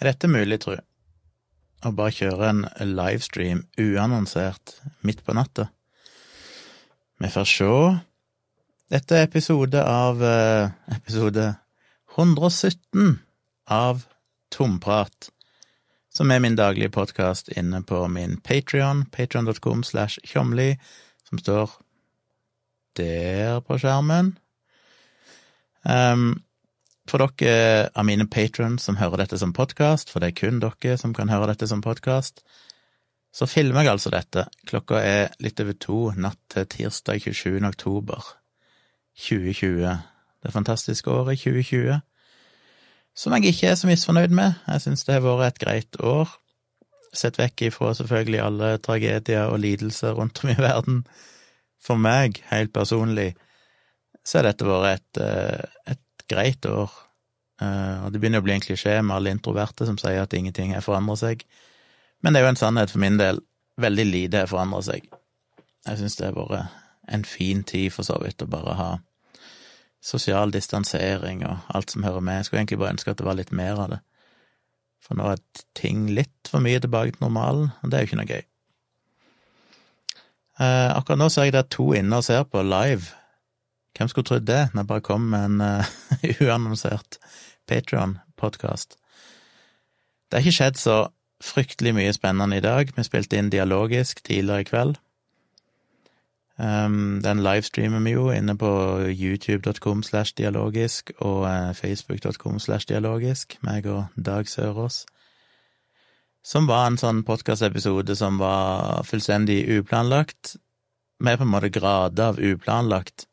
Er dette mulig, tru? Å bare kjøre en livestream uannonsert midt på natta? Vi får sjå. Dette er episode av eh, Episode 117 av Tomprat, som er min daglige podkast inne på min Patrion, patrion.com slash tjomli, som står der på skjermen. Um, for dere av mine patrons som hører dette som podkast, for det er kun dere som kan høre dette som podkast, så filmer jeg altså dette. Klokka er litt over to natt til tirsdag 27. oktober 2020. Det fantastiske året 2020. Som jeg ikke er så misfornøyd med. Jeg syns det har vært et greit år. Sett vekk ifra selvfølgelig alle tragedier og lidelser rundt om i verden. For meg, helt personlig, så har dette vært et, eh, et greit år. Uh, og det begynner å bli en klisjé med alle introverte som sier at ingenting har forandra seg. Men det er jo en sannhet for min del. Veldig lite har forandra seg. Jeg syns det har vært en fin tid, for så vidt, å bare ha sosial distansering og alt som hører med. Jeg skulle egentlig bare ønske at det var litt mer av det. For nå er ting litt for mye tilbake til normalen, og det er jo ikke noe gøy. Uh, akkurat nå ser jeg det er to inne og ser på live hvem skulle trodd det, når jeg bare kom med en uh, uannonsert Patrion-podkast? Det har ikke skjedd så fryktelig mye spennende i dag. Vi spilte inn dialogisk tidligere i kveld. Um, den livestreamer vi jo inne på youtube.com slash dialogisk og uh, facebook.com slash dialogisk, meg og Dag Sørås. Som var en sånn podkastepisode som var fullstendig uplanlagt, med på en måte grader av uplanlagt.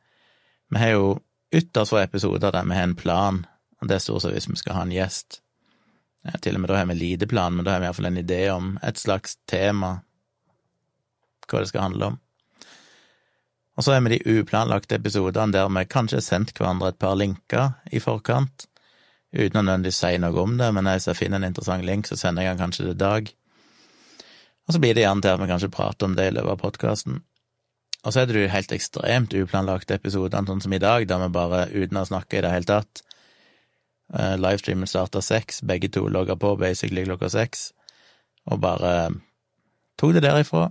Vi har jo ytterst få episoder der vi har en plan, og det er stort sett hvis vi skal ha en gjest. Til og med da har vi lite plan, men da har vi iallfall en idé om et slags tema, hva det skal handle om. Og så har vi de uplanlagte episodene der vi kanskje har sendt hverandre et par linker i forkant, uten å nødvendigvis si noe om det, men hvis jeg finner en interessant link, så sender jeg den kanskje til Dag. Og så blir det gjerne til at vi kanskje prater om det i løpet av podkasten. Og så er det jo helt ekstremt uplanlagte episoder, sånn som i dag, der vi bare, uten å snakke i det hele tatt uh, Livestreamen starta seks, begge to logga på basically klokka seks, og bare tok det derifra.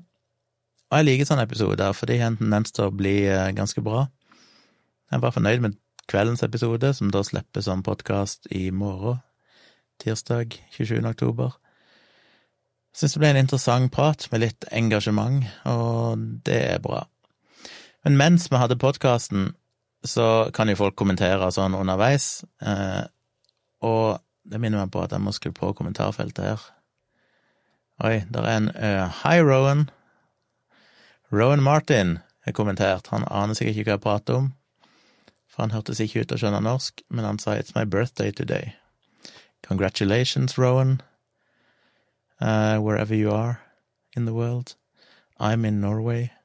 Og jeg liker sånne episoder, for de har en tendens til å bli uh, ganske bra. Jeg var fornøyd med kveldens episode, som da slippes som podkast i morgen, tirsdag 27. oktober. Syns det ble en interessant prat med litt engasjement, og det er bra. Men mens vi hadde podkasten, så kan jo folk kommentere sånn underveis, eh, og det minner meg på at jeg må skru på kommentarfeltet her. Oi, der er en uh, Hi, Rowan. Rowan Martin har kommentert. Han aner sikkert ikke hva jeg prater om, for han hørtes ikke ut til å skjønne norsk, men han sa It's my birthday today. Congratulations, Rowan, uh, wherever you are in the world. I'm in Norway.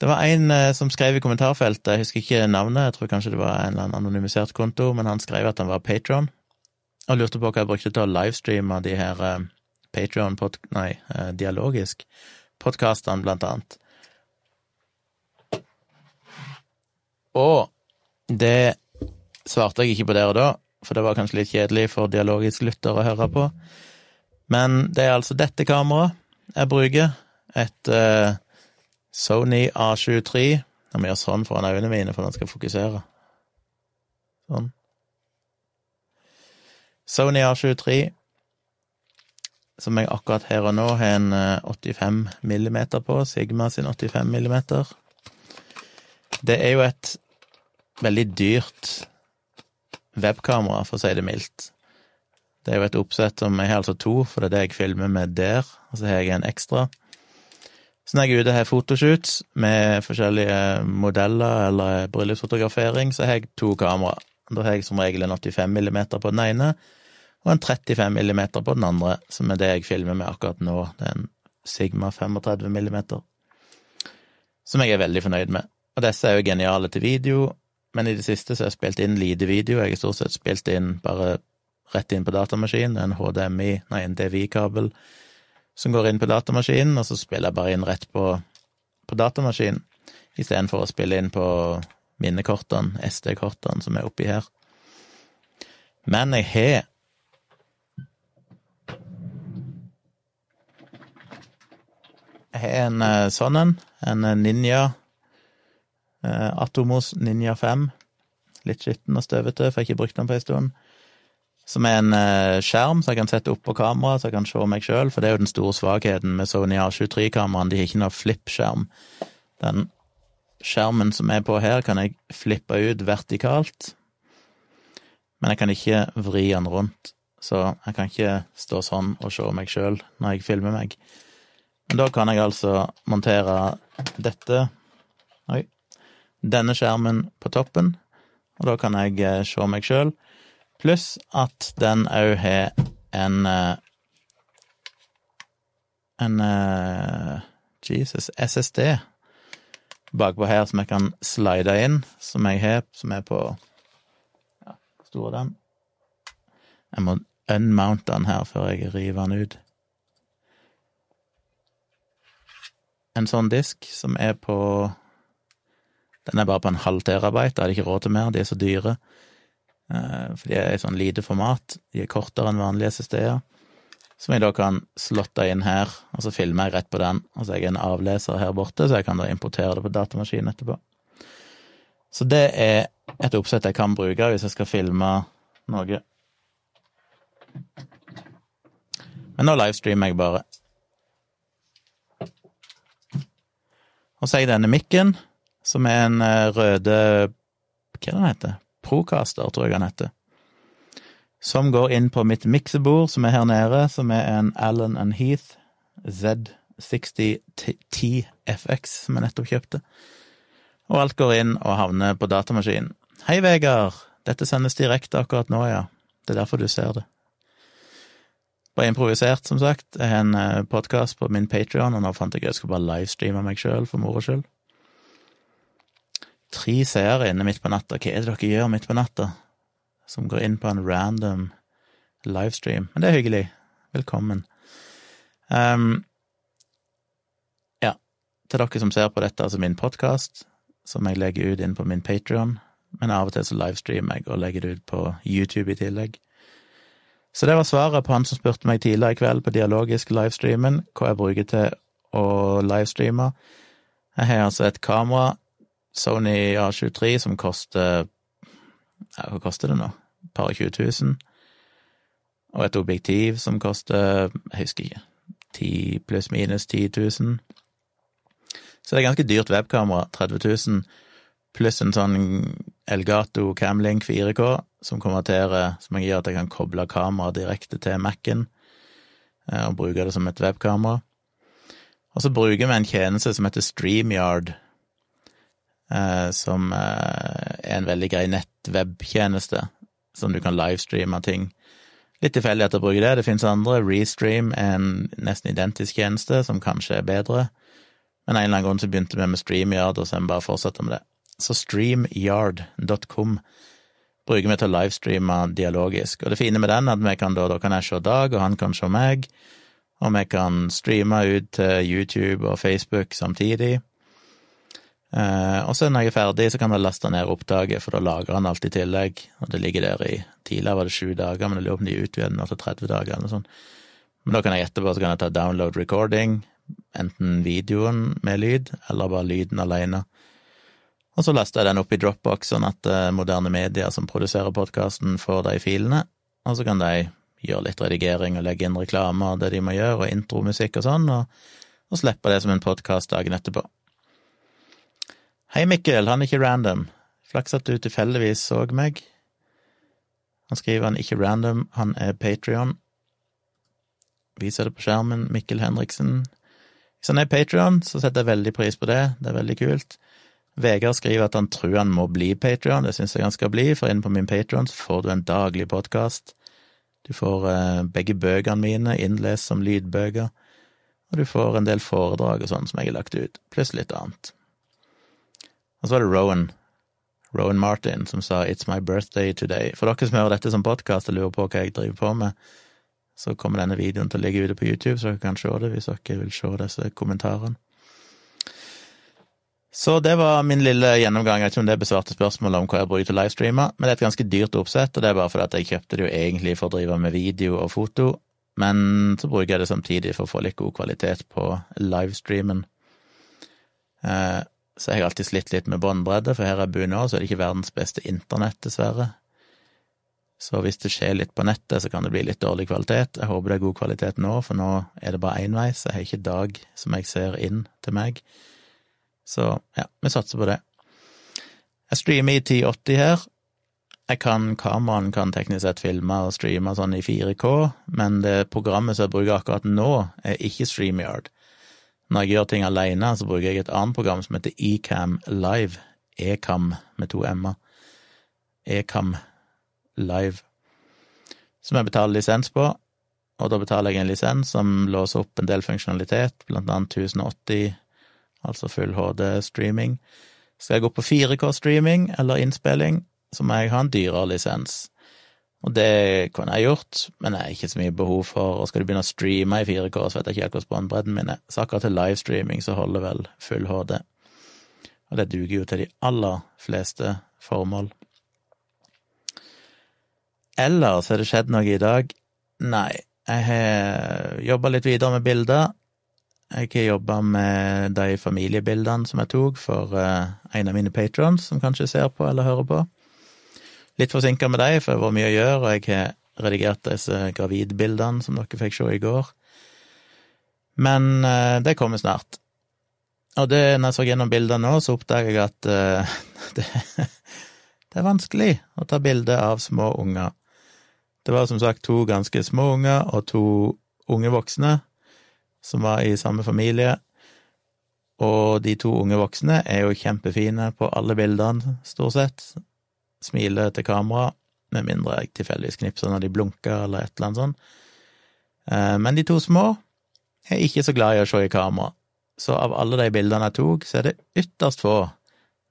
Det var en eh, som skrev i kommentarfeltet, jeg husker ikke navnet, jeg tror kanskje det var en eller annen anonymisert konto, men han skrev at han var patron, og lurte på hva jeg brukte til å livestreame de her eh, Patron, nei, eh, dialogisk, podkastene, blant annet. Og det svarte jeg ikke på der og da, for det var kanskje litt kjedelig for dialogisk lytter å høre på, men det er altså dette kameraet jeg bruker, et uh, Sony A23. Jeg må gjøre sånn foran øynene mine for at den skal fokusere. Sånn. Sony A23, som jeg akkurat her og nå har en 85 eh, millimeter på, Sigma sin 85 millimeter. Det er jo et veldig dyrt webkamera, for å si det mildt. Det er jo et oppsett som jeg har altså to, for det er det jeg filmer med der, og så har jeg en ekstra. Så når jeg er ute og fotoshoots med forskjellige modeller eller bryllupsfotografering, så har jeg to kamera. Da har jeg som regel en 85 millimeter på den ene og en 35 millimeter på den andre, som er det jeg filmer med akkurat nå. Det er en Sigma 35 millimeter, som jeg er veldig fornøyd med. Og disse er jo geniale til video, men i det siste så har jeg spilt inn lite video. Jeg har stort sett spilt inn bare rett inn på datamaskinen, en HDMI, nei, en DVI-kabel som går inn på datamaskinen, og så spiller jeg bare inn rett på, på datamaskinen, istedenfor å spille inn på minnekortene, SD-kortene, som er oppi her. Men jeg har Jeg har en eh, sånn en, en eh, Ninja eh, Atomos Ninja 5. Litt skitten og støvete, for jeg har ikke brukt den på en stund. Som er en eh, skjerm så jeg kan sette opp på kamera, så jeg kan se meg sjøl, for det er jo den store svakheten med Sony A23-kameraene, de har ikke noe flippskjerm. Den skjermen som er på her, kan jeg flippe ut vertikalt, men jeg kan ikke vri den rundt, så jeg kan ikke stå sånn og se meg sjøl når jeg filmer meg. Men da kan jeg altså montere dette Oi. Denne skjermen på toppen, og da kan jeg eh, se meg sjøl. Pluss at den òg har en eh, En eh, Jesus SSD bakpå her som jeg kan slide inn, som jeg har, som er på Ja, hvor den? Jeg må unmounte den her før jeg river den ut. En sånn disk som er på Den er bare på en halv terabyte, jeg hadde ikke råd til mer, de er så dyre. Eh, for de er i sånn lite format, de er kortere enn vanlige SSD-er. Som jeg da kan slotte inn her, og så filmer jeg rett på den. Og så er jeg en avleser her borte, så jeg kan da importere det på datamaskinen etterpå. Så det er et oppsett jeg kan bruke hvis jeg skal filme noe. Men nå livestreamer jeg bare. Og så har jeg denne mikken, som er en eh, røde Hva er den heter? Procaster, tror jeg han heter. Som går inn på mitt miksebord, som er her nede, som er en Allen and Heath Z60TFX, som jeg nettopp kjøpte. Og alt går inn og havner på datamaskinen. Hei, Vegard! Dette sendes direkte akkurat nå, ja. Det er derfor du ser det. Bare improvisert, som sagt. Jeg har en eh, podkast på min Patrion, og nå fant jeg at jeg skulle bare livestreame meg sjøl, for moro skyld. Tre seere inne midt på natta. Hva er det dere gjør midt på natta? Som går inn på en random livestream. Men det er hyggelig. Velkommen. Um, ja, til dere som ser på dette, altså min podkast, som jeg legger ut inn på min Patrion, men av og til så livestreamer jeg og legger det ut på YouTube i tillegg. Så det var svaret på han som spurte meg tidligere i kveld på dialogisk livestreamen, hva jeg bruker til å livestreame. Jeg har altså et kamera Sony A23 som koster Hva koster det nå? Et par og 20 000. Og et objektiv som koster Jeg husker ikke. 10 pluss minus 10 000. Så det er ganske dyrt webkamera. 30 000 pluss en sånn Elgato Camlink 4K som konverterer, som jeg at jeg kan koble kameraet direkte til Mac-en eh, og bruke det som et webkamera. Og så bruker vi en tjeneste som heter StreamYard, som eh, er en veldig grei nettwebtjeneste, som du kan livestreame ting. Litt tilfeldig at jeg bruker det, det finnes andre. Restream er en nesten identisk tjeneste, som kanskje er bedre. Men en eller annen grunn så begynte vi med StreamYard, og så har vi bare fortsatt med det. Så streamyard.com bruker vi til å livestreame dialogisk. Og det fine med den er at vi kan da, da kan jeg se Dag, og han kan se meg, og vi kan streame ut til YouTube og Facebook samtidig. Eh, og så når jeg er ferdig, så kan jeg laste ned opptaket, for da lagrer han alt i tillegg. Og det ligger der i Tidligere var det sju dager, men jeg lurer på om de utvider den til 30 dager eller noe sånt. Men da kan jeg etterpå så kan jeg ta download recording, enten videoen med lyd, eller bare lyden alene. Og så laster jeg den opp i Dropbox, sånn at uh, moderne medier som produserer podkasten, får de filene. Og så kan de gjøre litt redigering og legge inn reklame og det de må gjøre, og intromusikk og sånn, og, og slippe det som en podkast dagen etterpå. Hei, Mikkel, han er ikke random. Flaks at du tilfeldigvis så meg. Han skriver han ikke random, han er Patrion. Viser det på skjermen, Mikkel Henriksen. Hvis han er Patrion, så setter jeg veldig pris på det, det er veldig kult. Vegard skriver at han tror han må bli Patrion, det syns jeg han skal bli, for inne på min Patrion får du en daglig podkast. Du får eh, begge bøkene mine innlest som lydbøker, og du får en del foredrag og sånn som jeg har lagt ut, pluss litt annet. Og så var det Rowan, Rowan Martin, som sa 'It's my birthday today'. For dere som hører dette som podkast og lurer på hva jeg driver på med, så kommer denne videoen til å ligge ute på YouTube, så dere kan se det hvis dere vil se disse kommentarene. Så det var min lille gjennomgang. Jeg vet ikke om det besvarte spørsmålet om hva jeg bruker til livestreamer, men det er et ganske dyrt oppsett, og det er bare fordi at jeg kjøpte det jo egentlig for å drive med video og foto, men så bruker jeg det samtidig for å få litt god kvalitet på livestreamen. Eh, så jeg har alltid slitt litt med båndbredde, for her jeg bor nå, så er det ikke verdens beste internett, dessverre. Så hvis det skjer litt på nettet, så kan det bli litt dårlig kvalitet. Jeg håper det er god kvalitet nå, for nå er det bare énveis. Jeg har ikke dag som jeg ser inn til meg. Så ja, vi satser på det. Jeg streamer i 1080 her. Jeg kan, Kameraen kan teknisk sett filme og streame sånn i 4K, men det programmet som jeg bruker akkurat nå, er ikke StreamYard. Når jeg gjør ting alene, så bruker jeg et annet program som heter Ecam Live. Ecam med to m-er. Ecam Live. Som jeg betaler lisens på, og da betaler jeg en lisens som låser opp en del funksjonalitet, blant annet 1080, altså full HD-streaming. Skal jeg gå på 4K-streaming eller innspilling, så må jeg ha en dyrere lisens. Og det kunne jeg gjort, men jeg har ikke så mye behov for Og skal du begynne å streame i 4K, så vet jeg ikke helt hvordan båndbredden min er. Så akkurat til livestreaming så holder vel full HD. Og det duger jo til de aller fleste formål. Ellers har det skjedd noe i dag? Nei. Jeg har jobba litt videre med bilder. Jeg har jobba med de familiebildene som jeg tok for eh, en av mine patrons, som kanskje ser på eller hører på. Litt forsinka med dem, for det var mye å gjøre, og jeg har redigert disse gravidbildene som dere fikk se i går. Men uh, det kommer snart. Og det, når jeg så gjennom bildene nå, så oppdager jeg at uh, det, det, er vanskelig å ta bilde av små unger. Det var som sagt to ganske små unger og to unge voksne som var i samme familie. Og de to unge voksne er jo kjempefine på alle bildene, stort sett smiler til kamera, med mindre jeg tilfeldigvis knipser når de blunker eller et eller annet sånt. Eh, men de to små er ikke så glad i å se i kamera, så av alle de bildene jeg tok, så er det ytterst få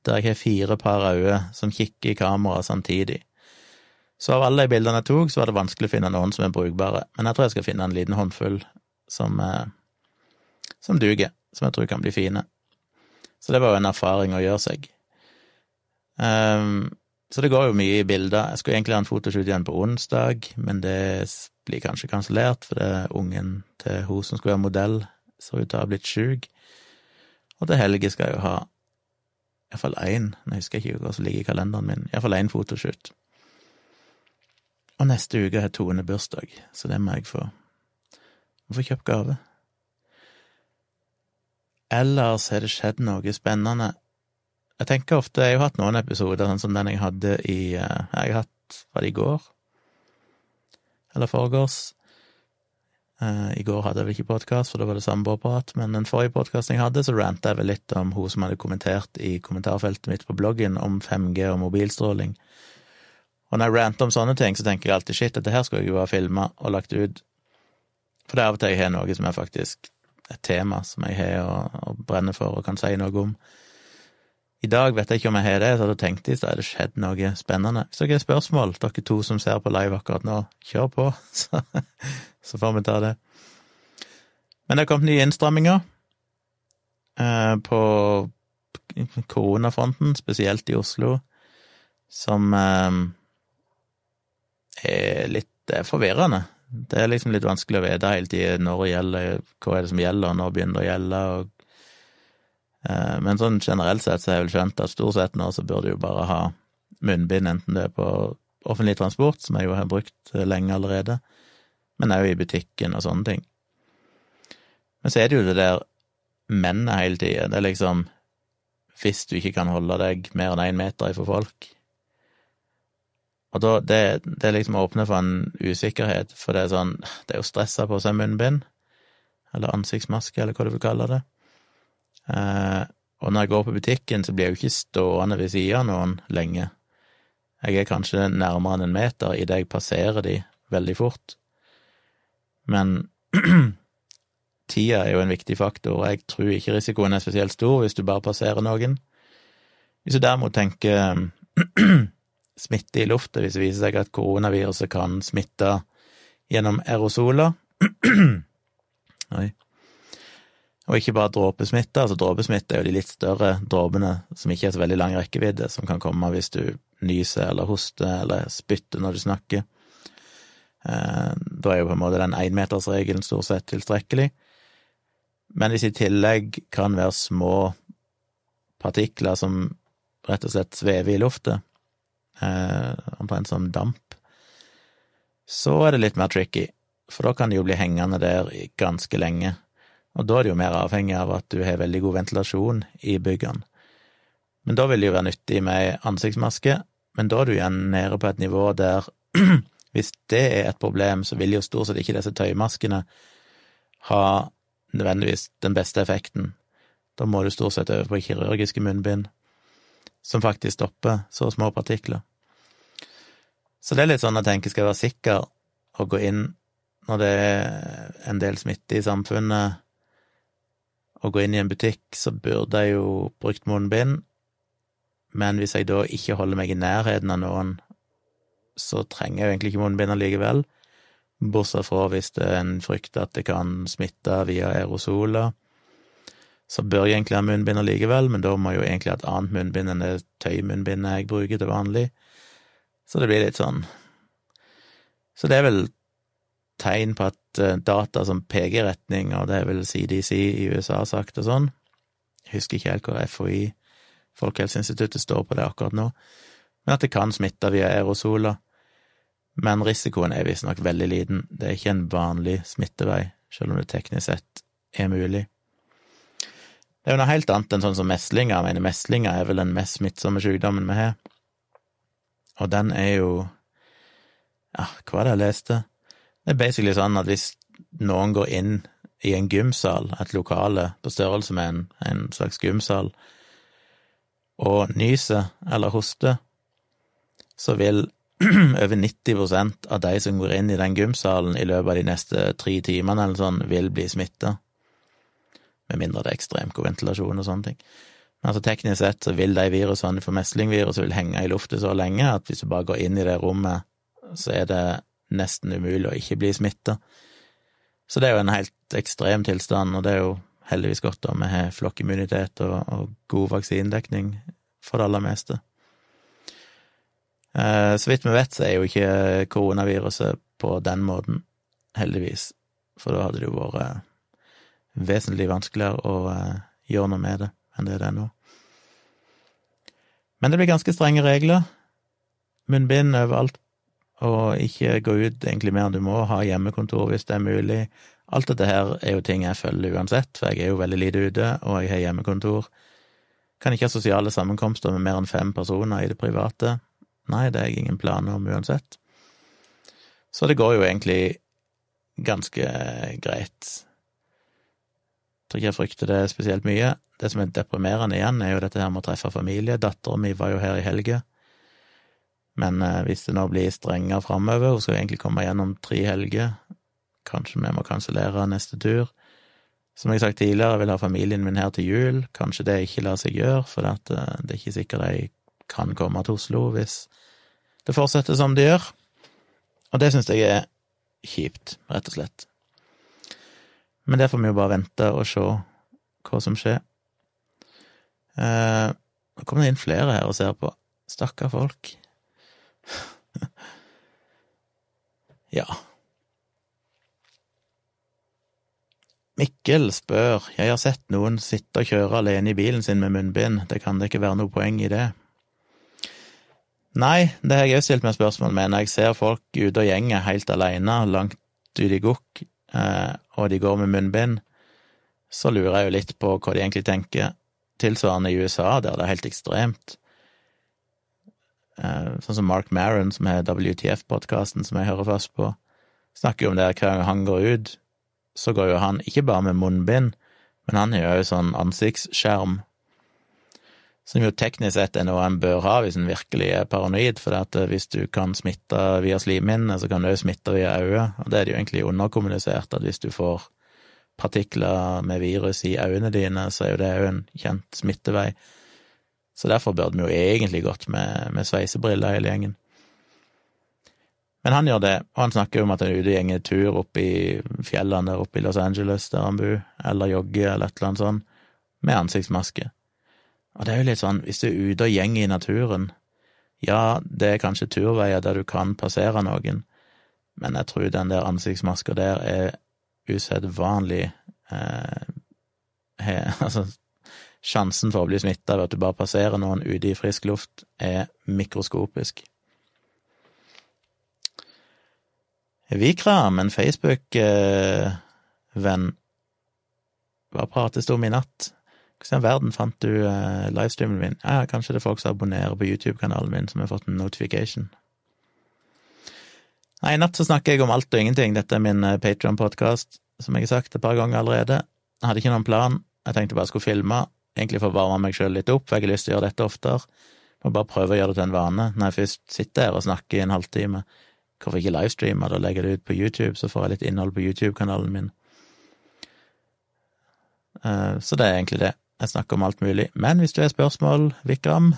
der jeg har fire par øyne som kikker i kamera samtidig. Så av alle de bildene jeg tok, så var det vanskelig å finne noen som er brukbare, men jeg tror jeg skal finne en liten håndfull som, eh, som duger, som jeg tror kan bli fine. Så det var jo en erfaring å gjøre seg. Um, så det går jo mye i bilder. Jeg skulle egentlig ha en fotoshoot igjen på onsdag, men det blir kanskje kansellert, for det er ungen til hun som skulle være modell, ser ut til å ha blitt sjuk. Og til helge skal jeg jo ha iallfall én, jeg husker ikke hva som ligger i kalenderen min, iallfall én fotoshoot. Og neste uke har Tone bursdag, så det må jeg få, må få kjøpt gave. Ellers har det skjedd noe spennende. Jeg tenker ofte Jeg har jo hatt noen episoder, sånn som den jeg hadde i eh, Jeg har hatt Var i går? Eller foregårs? Uh, I går hadde jeg vel ikke podkast, for da var det samboerprat, men den forrige podkasten jeg hadde, så ranta jeg vel litt om hun som hadde kommentert i kommentarfeltet mitt på bloggen om 5G og mobilstråling. Og når jeg ranter om sånne ting, så tenker jeg alltid shit, dette her skulle jeg jo ha filma og lagt ut. For det er av og til jeg har noe som er faktisk et tema som jeg har og, og brenner for og kan si noe om. I dag vet jeg ikke om jeg har det, så hadde jeg tenkt i stad det skjedd noe spennende. Hvis dere har spørsmål, dere to som ser på live akkurat nå, kjør på, så, får vi ta det. Men det har kommet nye innstramminger eh, på koronafronten, spesielt i Oslo, som eh, er litt er forvirrende. Det er liksom litt vanskelig å vite hele tida når det gjelder, hva er det som gjelder, og når begynner det å gjelde, og Eh, men sånn generelt sett så har jeg vel skjønt at stort sett nå så burde du jo bare ha munnbind, enten det er på offentlig transport, som jeg jo har brukt eh, lenge allerede, men òg i butikken og sånne ting. Men så er det jo det der mennet hele tida. Det er liksom Hvis du ikke kan holde deg mer enn én meter ifra folk Og da, det, det liksom åpner for en usikkerhet, for det er sånn Det er jo stressa på seg munnbind, eller ansiktsmaske, eller hva du vil kalle det. Eh, og når jeg går på butikken, så blir jeg jo ikke stående ved siden av noen lenge. Jeg er kanskje nærmere enn en meter idet jeg passerer de veldig fort. Men tida er jo en viktig faktor, og jeg tror ikke risikoen er spesielt stor hvis du bare passerer noen. Hvis du derimot tenker smitte i lufta, hvis det viser seg at koronaviruset kan smitte gjennom aerosoler Oi. Og ikke bare dråpesmitte. Altså dråpesmitte er jo de litt større dråpene som ikke er så veldig lang rekkevidde, som kan komme hvis du nyser eller hoster eller spytter når du snakker. Eh, da er jo på en måte den énmetersregelen stort sett tilstrekkelig. Men hvis i tillegg kan være små partikler som rett og slett svever i lufta, eh, omtrent som damp, så er det litt mer tricky, for da kan de jo bli hengende der ganske lenge. Og da er det jo mer avhengig av at du har veldig god ventilasjon i byggene. Men da vil det jo være nyttig med ansiktsmaske, men da er du igjen nede på et nivå der hvis det er et problem, så vil jo stort sett ikke disse tøymaskene ha nødvendigvis den beste effekten. Da må du stort sett over på kirurgiske munnbind, som faktisk stopper så små partikler. Så det er litt sånn jeg tenker skal være sikker å gå inn når det er en del smitte i samfunnet, å gå inn i en butikk, så burde jeg jo brukt munnbind, men hvis jeg da ikke holder meg i nærheten av noen, så trenger jeg jo egentlig ikke munnbind allikevel, bortsett fra hvis det er en frykt at det kan smitte via aerosoler. Så bør jeg egentlig ha munnbind allikevel, men da må jeg jo egentlig ha et annet munnbind enn det tøymunnbindet jeg bruker til vanlig. Så det blir litt sånn Så det er vel tegn på at data som peker i retning, og det er vel CDC i USA sagt og sånn Jeg husker ikke helt hvor FHI Folkehelseinstituttet står på det akkurat nå, men at det kan smitte via aerosoler. Men risikoen er visstnok veldig liten. Det er ikke en vanlig smittevei, selv om det teknisk sett er mulig. Det er jo noe helt annet enn sånn som meslinger. Jeg mener, meslinger er vel den mest smittsomme sykdommen vi har. Og den er jo Ja, hva var det jeg leste? Det er basically sånn at hvis noen går inn i en gymsal, et lokale på størrelse med en, en slags gymsal, og nyser eller hoster, så vil over 90% av de som går inn i den gymsalen i løpet av de neste tre timene eller sånn, vil bli smitta. Med mindre det er ekstremt ventilasjon og sånne ting. Men altså teknisk sett så vil de virusene for meslingvirus vil henge i lufta så lenge at hvis du bare går inn i det rommet, så er det nesten umulig å ikke bli smitta. Så det er jo en helt ekstrem tilstand, og det er jo heldigvis godt om vi har flokkimmunitet og, og god vaksinedekning for det aller meste. Eh, så vidt vi vet, så er jo ikke koronaviruset på den måten, heldigvis, for da hadde det jo vært eh, vesentlig vanskeligere å eh, gjøre noe med det enn det det er nå. Men det blir ganske strenge regler. Munnbind overalt, og ikke gå ut egentlig mer enn du må, ha hjemmekontor hvis det er mulig. Alt dette her er jo ting jeg følger uansett, for jeg er jo veldig lite ute, og jeg har hjemmekontor. Kan ikke ha sosiale sammenkomster med mer enn fem personer i det private. Nei, det har jeg ingen planer om uansett. Så det går jo egentlig ganske greit. Jeg tror ikke jeg frykter det spesielt mye. Det som er deprimerende igjen, er jo dette her med å treffe familie. Dattera mi var jo her i helga. Men eh, hvis det nå blir strengere framover, hun skal egentlig komme gjennom tre helger, kanskje vi må kansellere neste tur. Som jeg har sagt tidligere, jeg vil ha familien min her til jul. Kanskje det ikke lar seg gjøre, for det, eh, er ikke sikkert de kan komme til Oslo hvis det fortsetter som det gjør. Og det syns jeg er kjipt, rett og slett. Men det får vi jo bare vente og se hva som skjer. Eh, nå kommer det inn flere her og ser på. Stakkar folk. ja. Mikkel spør, jeg har sett noen sitte og kjøre alene i bilen sin med munnbind, det kan det ikke være noe poeng i det? Nei, det har jeg òg stilt meg spørsmål med når jeg ser folk ute og gjenger helt alene, langt ut i gokk, eh, og de går med munnbind, så lurer jeg jo litt på hva de egentlig tenker. Tilsvarende i USA, der det er helt ekstremt. Eh, sånn som Mark Maron, som har WTF-podkasten som jeg hører først på, snakker jo om det hver gang han går ut, så går jo han ikke bare med munnbind, men han har jo sånn ansiktsskjerm, som jo teknisk sett er noe en bør ha hvis en virkelig er paranoid, for at eh, hvis du kan smitte via slimhinnene, så kan du òg smitte via øyet, og det er det jo egentlig underkommunisert at hvis du får partikler med virus i øynene dine, så er jo det òg en kjent smittevei. Så derfor burde vi jo egentlig gått med, med sveisebriller, hele gjengen. Men han gjør det, og han snakker om at han er ute og går tur opp i fjellene der oppe i Los Angeles, der han bor, eller jogger eller et eller annet sånt, med ansiktsmaske. Og det er jo litt sånn, hvis du er ute og gjenger i naturen, ja, det er kanskje turveier der du kan passere noen, men jeg tror den der ansiktsmaska der er usedvanlig eh, he, Altså, sjansen for å bli smitta ved at du bare passerer noen ute i frisk luft, er mikroskopisk. Vikram, en Facebook-venn, hva prates det om i natt? Hvordan i verden fant du uh, livestreamen min? Ja, kanskje det er folk som abonnerer på YouTube-kanalen min, som har fått en notification. Nei, i natt så snakker jeg om alt og ingenting. Dette er min uh, Patron-podkast, som jeg har sagt et par ganger allerede. Jeg hadde ikke noen plan. Jeg tenkte bare jeg skulle filme, egentlig for å varme meg sjøl litt opp, for jeg har lyst til å gjøre dette oftere. Må bare prøve å gjøre det til en vane. Når jeg først sitter her og snakker i en halvtime, hvorfor ikke livestreame det og legge det ut på YouTube, så får jeg litt innhold på YouTube-kanalen min. Uh, så det er egentlig det. Jeg snakker om alt mulig. Men hvis du har spørsmål, Vikram,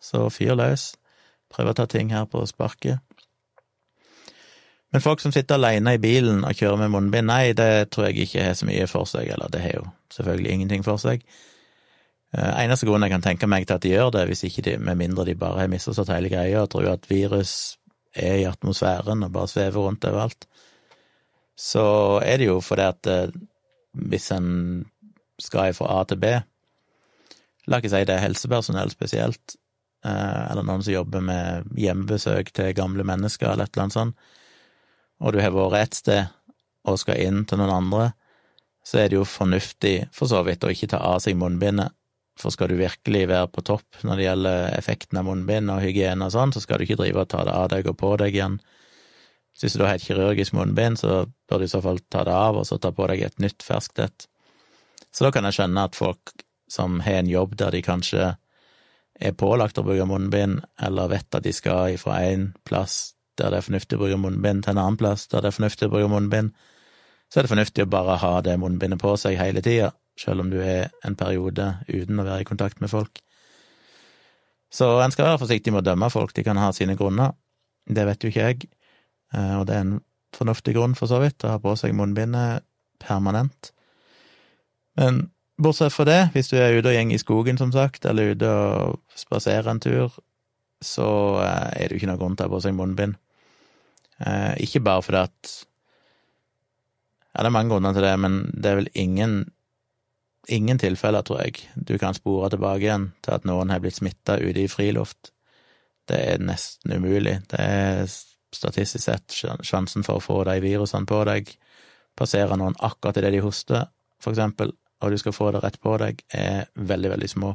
så fyr løs. Prøv å ta ting her på sparket. Men folk som sitter alene i bilen og kjører med munnbind, nei, det tror jeg ikke har så mye for seg, eller det har jo selvfølgelig ingenting for seg. Uh, eneste grunnen jeg kan tenke meg til at de gjør det, hvis ikke de, med mindre de bare har misforstått hele greia og tror at virus er i atmosfæren og bare svever rundt overalt, så er det jo fordi at uh, hvis en skal fra A til B, La ikke si det er helsepersonell spesielt, eh, eller noen som jobber med hjemmebesøk til gamle mennesker, eller et eller annet sånt, og du har vært et sted og skal inn til noen andre, så er det jo fornuftig, for så vidt, å ikke ta av seg munnbindet. For skal du virkelig være på topp når det gjelder effekten av munnbind og hygiene og sånn, så skal du ikke drive og ta det av deg og på deg igjen. Så hvis du har et kirurgisk munnbind, så bør du i så fall ta det av, og så ta på deg et nytt ferskt et. Så da kan jeg skjønne at folk som har en jobb der de kanskje er pålagt å bruke munnbind, eller vet at de skal fra en plass der det er fornuftig å bruke munnbind, til en annen plass der det er fornuftig å bruke munnbind, så er det fornuftig å bare ha det munnbindet på seg hele tida, selv om du er en periode uten å være i kontakt med folk. Så en skal være forsiktig med å dømme folk, de kan ha sine grunner, det vet jo ikke jeg, eh, og det er en fornuftig grunn, for så vidt, å ha på seg munnbindet permanent. Men Bortsett fra det, hvis du er ute og gjeng i skogen, som sagt, eller ute og spaserer en tur, så eh, er det jo ikke noen grunn til å ha på seg munnbind. Eh, ikke bare fordi at Ja, det er mange grunner til det, men det er vel ingen ingen tilfeller, tror jeg, du kan spore tilbake igjen til at noen har blitt smitta ute i friluft. Det er nesten umulig. Det er statistisk sett sjansen for å få de virusene på deg, passere noen akkurat idet de hoster, for eksempel, og du skal få det rett på deg, er veldig, veldig små.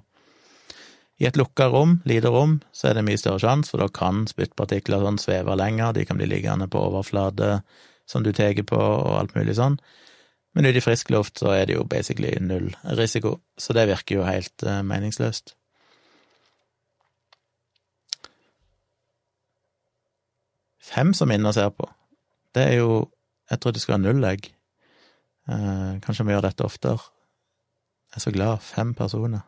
I et lukka rom, lite rom, så er det mye større sjanse, for da kan spyttpartikler sånn sveve lenger, de kan bli liggende på overflate som du tar på, og alt mulig sånn. Men ute i frisk luft så er det jo basically null risiko, så det virker jo helt uh, meningsløst. Fem som inne og ser på. Det er jo Jeg tror det skal være null, jeg. Uh, kanskje vi gjør dette oftere. Jeg er så glad. Fem personer.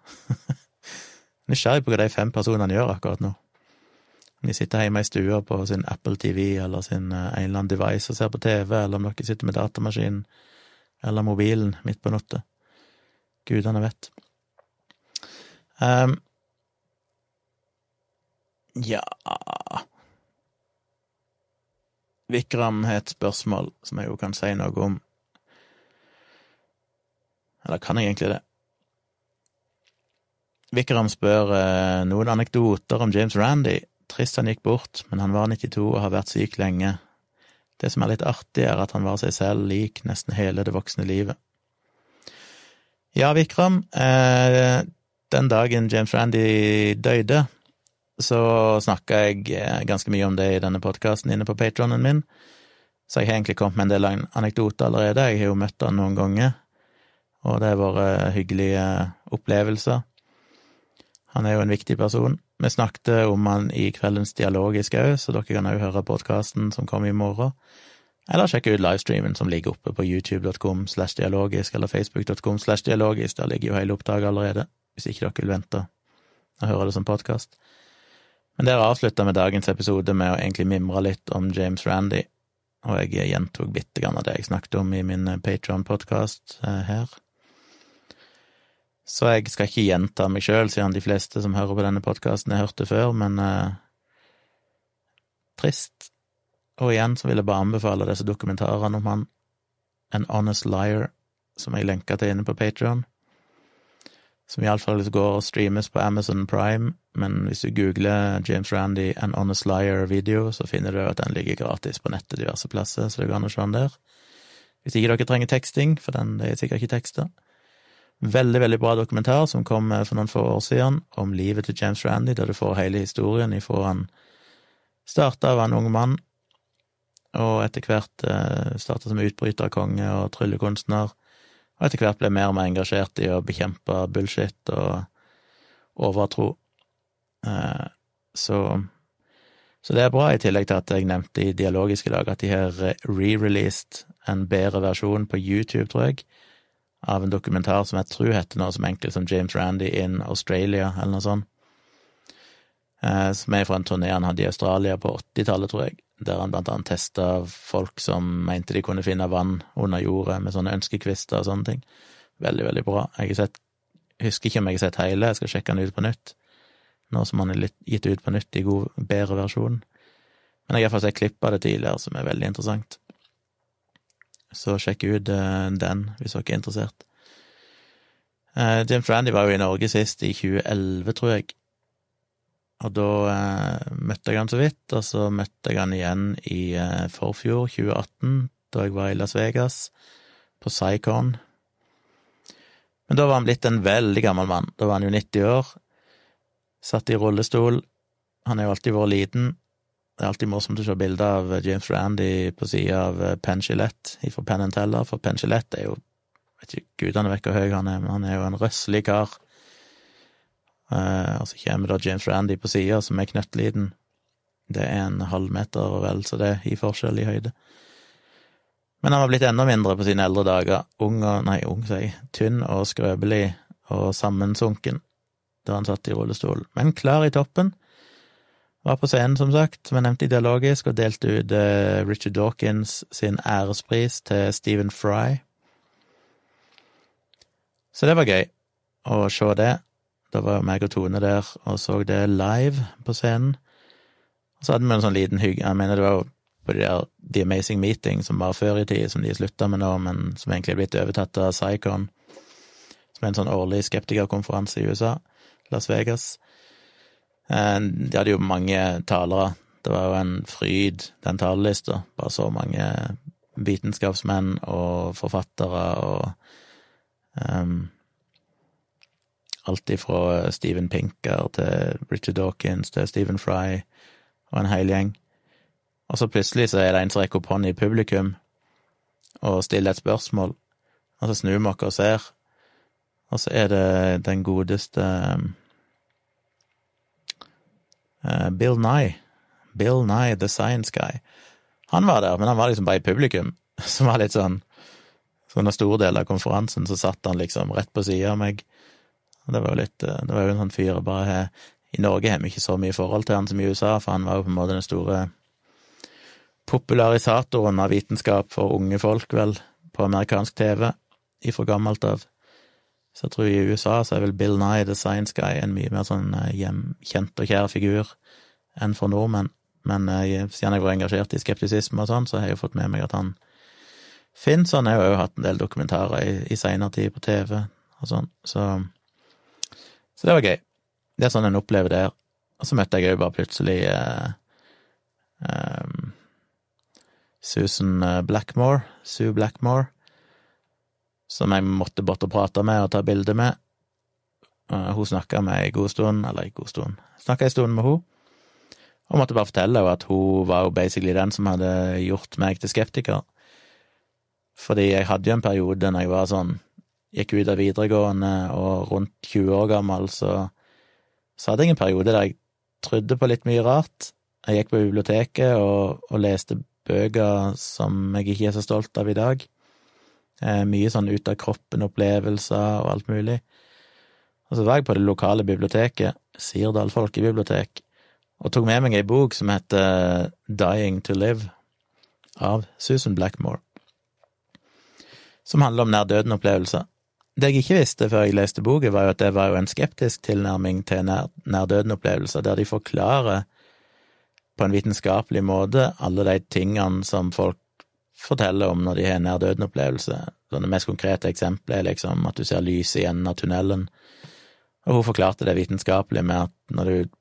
Nysgjerrig på hva de fem personene gjør akkurat nå. Om de sitter hjemme i stua på sin Apple TV eller sin uh, en eller annen device og ser på TV, eller om dere sitter med datamaskinen eller mobilen midt på natta. Gudene vet. Um, ja Vikram har et spørsmål som jeg jo kan si noe om. Eller kan jeg egentlig det? Vikram spør eh, noen anekdoter om James Randy. Trist han gikk bort, men han var 92 og har vært syk lenge. Det som er litt artig, er at han var seg selv lik nesten hele det voksne livet. Ja, Vikram, eh, den dagen James Randy døde, så snakka jeg eh, ganske mye om det i denne podkasten inne på patronen min, så jeg har egentlig kommet med en del anekdoter allerede. Jeg har jo møtt han noen ganger, og det har vært hyggelige opplevelser. Han er jo en viktig person. Vi snakket om han i kveldens dialogisk òg, så dere kan òg høre podkasten som kommer i morgen. Eller sjekke ut livestreamen som ligger oppe på youtube.com slash dialogisk eller facebook.com slash dialogisk. Der ligger jo hele opptaket allerede, hvis ikke dere vil vente og høre det som podkast. Men der avslutta med dagens episode med å egentlig mimre litt om James Randy, og jeg gjentok bitte grann av det jeg snakket om i min Patron-podkast eh, her. Så jeg skal ikke gjenta meg sjøl, siden de fleste som hører på denne podkasten, har hørt det før, men eh, trist Og igjen så vil jeg bare anbefale disse dokumentarene om han An Honest Liar, som jeg lenka til inne på Patrion. Som iallfall går og streames på Amazon Prime, men hvis du googler James Randy An Honest Liar video, så finner du at den ligger gratis på nettet diverse plasser, så det går an å se den der. Hvis ikke dere trenger teksting, for den det er sikkert ikke tekster. Veldig, veldig bra dokumentar som kom for noen få år siden, om livet til James Randy, der du får hele historien ifra han starta av en ung mann, og etter hvert eh, starta som utbryterkonge og tryllekunstner, og etter hvert ble mer og mer engasjert i å bekjempe bullshit og overtro. Eh, så, så det er bra, i tillegg til at jeg nevnte i Dialogisk i dag at de har re-released en bedre versjon på YouTube, tror jeg, av en dokumentar som jeg tror heter noe som enkelt som James Randy in Australia, eller noe sånt. Eh, som er fra en turné han hadde i Australia på 80-tallet, tror jeg, der han blant annet testa folk som mente de kunne finne vann under jordet med sånne ønskekvister og sånne ting. Veldig, veldig bra. Jeg sett, husker ikke om jeg har sett hele, jeg skal sjekke den ut på nytt, nå som han er litt gitt ut på nytt i god, bedre versjon. Men jeg har iallfall sett klipp av det tidligere, som er veldig interessant. Så sjekk ut uh, den hvis dere er interessert. Jim Frandy var jo i Norge sist, i 2011, tror jeg. Og da eh, møtte jeg han så vidt, og så møtte jeg han igjen i eh, forfjor, 2018, da jeg var i Las Vegas, på Psycon. Men da var han blitt en veldig gammel mann. Da var han jo 90 år, satt i rullestol. Han har jo alltid vært liten. Det er alltid morsomt å se bilder av James Randy på sida av eh, Penn Gillette fra Penn Teller, for Penn Gillette er jo Vet ikke gudene vet hvor høy han er, men han er jo en røslig kar. Uh, og så kommer da James Randy på sida, som er knøttliten. Det er en halvmeter og vel så det i forskjell i høyde. Men han var blitt enda mindre på sine eldre dager. Ung og Nei, ung, sier jeg. Tynn og skrøpelig og sammensunken da han satt i rullestol. Men klar i toppen. Var på scenen, som sagt, som jeg nevnte ideologisk, og delte ut uh, Richard Dawkins sin ærespris til Stephen Fry. Så det var gøy å se det. Da var meg og Tone der og så det live på scenen. Og så hadde vi en sånn liten hygge Jeg mener det var jo på de der The Amazing Meeting som var før i tid, som de slutta med nå, men som egentlig er blitt overtatt av Psycon, som er en sånn årlig skeptikerkonferanse i USA, Las Vegas. Eh, de hadde jo mange talere. Det var jo en fryd, den talerlista. Bare så mange vitenskapsmenn og forfattere og um, Alt ifra Steven Pinker til Richard Dawkins til Stephen Fry og en hel gjeng. Og så plutselig så er det en som rekker opp hånden i publikum og stiller et spørsmål, og så snur vi oss og ser, og så er det den godeste uh, Bill Nye. Bill Nye, The Science Guy. Han var der, men han var liksom bare i publikum, som var litt sånn Så under store deler av konferansen så satt han liksom rett på sida av meg det var jo litt eh, Det var jo en sånn fyr bare her I Norge har vi ikke så mye forhold til han som i USA, for han var jo på en måte den store popularisatoren av vitenskap for unge folk, vel, på amerikansk TV ifra gammelt av. Så jeg tror i USA så er vel Bill Nye, The Science Guy, en mye mer sånn eh, kjent og kjær figur enn for nordmenn. Men eh, siden jeg var engasjert i skeptisisme og sånn, så har jeg jo fått med meg at han fins. Han har jo hatt en del dokumentarer i, i seinere tid på TV og sånn, så så det var gøy. Det er sånn en opplever det. Og så møtte jeg jo bare plutselig eh, eh, Susan eh, Blackmore, Sue Blackmore, som jeg måtte bort og prate med og ta bilde med. Uh, hun snakka med ei god stund, eller ei god stund, snakka ei stund med hun, og måtte bare fortelle henne at hun var jo basically den som hadde gjort meg til skeptiker. Fordi jeg hadde jo en periode når jeg var sånn gikk ut av videregående og rundt 20 år gammel, så, så hadde jeg en periode der jeg trodde på litt mye rart. Jeg gikk på biblioteket og, og leste bøker som jeg ikke er så stolt av i dag. Eh, mye sånn ut av kroppen-opplevelser og alt mulig. Og så var jeg på det lokale biblioteket, Sirdal folkebibliotek, og tok med meg ei bok som heter Dying to Live, av Susan Blackmore, som handler om nær-døden-opplevelser. Det jeg ikke visste før jeg leste boka, var jo at det var jo en skeptisk tilnærming til nær, nær-døden-opplevelser, der de forklarer på en vitenskapelig måte alle de tingene som folk forteller om når de har en nær døden-opplevelse. Det mest konkrete eksempelet er liksom at du ser lyset i enden av tunnelen. Og hun forklarte det vitenskapelig med at når du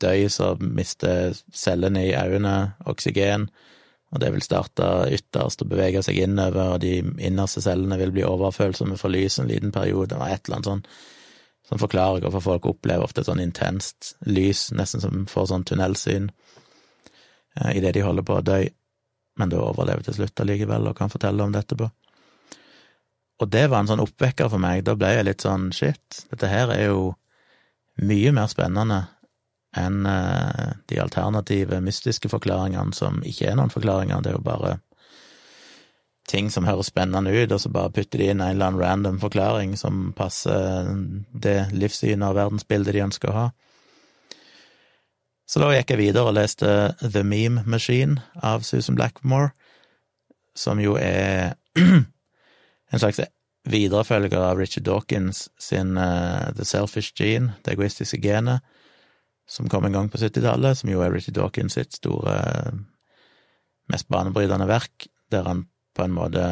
dør, så mister cellene i øynene oksygen, og det vil starte ytterst og bevege seg innover, og de innerste cellene vil bli overfølsomme for lys en liten periode, eller et eller annet sånn som forklarer hvorfor folk opplever ofte et sånn intenst lys, nesten som får sånn tunnelsyn, eh, idet de holder på å dø, men det overlever til slutt allikevel og kan fortelle om det etterpå. Og det var en sånn oppvekker for meg, da ble jeg litt sånn shit, dette her er jo mye mer spennende enn eh, de alternative, mystiske forklaringene som ikke er noen forklaringer, det er jo bare ting som høres spennende ut, og så bare putter de inn en eller annen random forklaring som passer det livssynet og verdensbildet de ønsker å ha. Så da gikk jeg videre og leste The Meme Machine av Susan Blackmore, som jo er en slags viderefølger av Richard Dawkins sin uh, The Selfish Gene, det egoistiske genet, som kom en gang på 70-tallet, som jo er Richard Dawkins sitt store, mest banebrytende verk, der han på en måte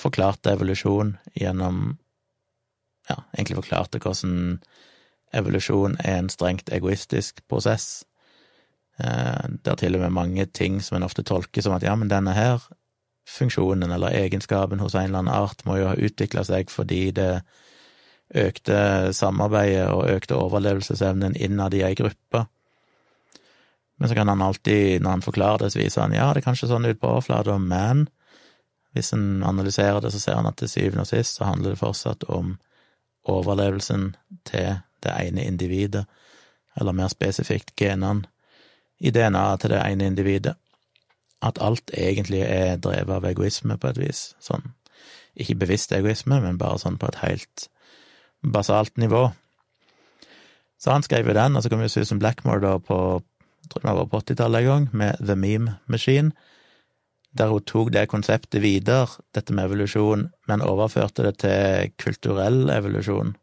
forklarte evolusjon gjennom Ja, egentlig forklarte hvordan evolusjon er en strengt egoistisk prosess, Det der til og med mange ting som en ofte tolker som at ja, men denne her funksjonen eller egenskapen hos en eller annen art må jo ha utvikla seg fordi det økte samarbeidet og økte overlevelsesevnen innad i ei gruppe. Men så kan han alltid, når han forklarer det, så viser han ja, det er kanskje sånn ut på overflata, men hvis en analyserer det, så ser han at til syvende og sist så handler det fortsatt om overlevelsen til det ene individet, eller mer spesifikt genene i DNA-et til det ene individet. At alt egentlig er drevet av egoisme, på et vis. Sånn, ikke bevisst egoisme, men bare sånn på et helt basalt nivå. Så han skrev jo den, og så kom jo Susan Blackmore da på tror det var på 80-tallet en gang, med The Meme Machine, der hun tok det konseptet videre, dette med evolusjon, men overførte det til kulturell evolusjon.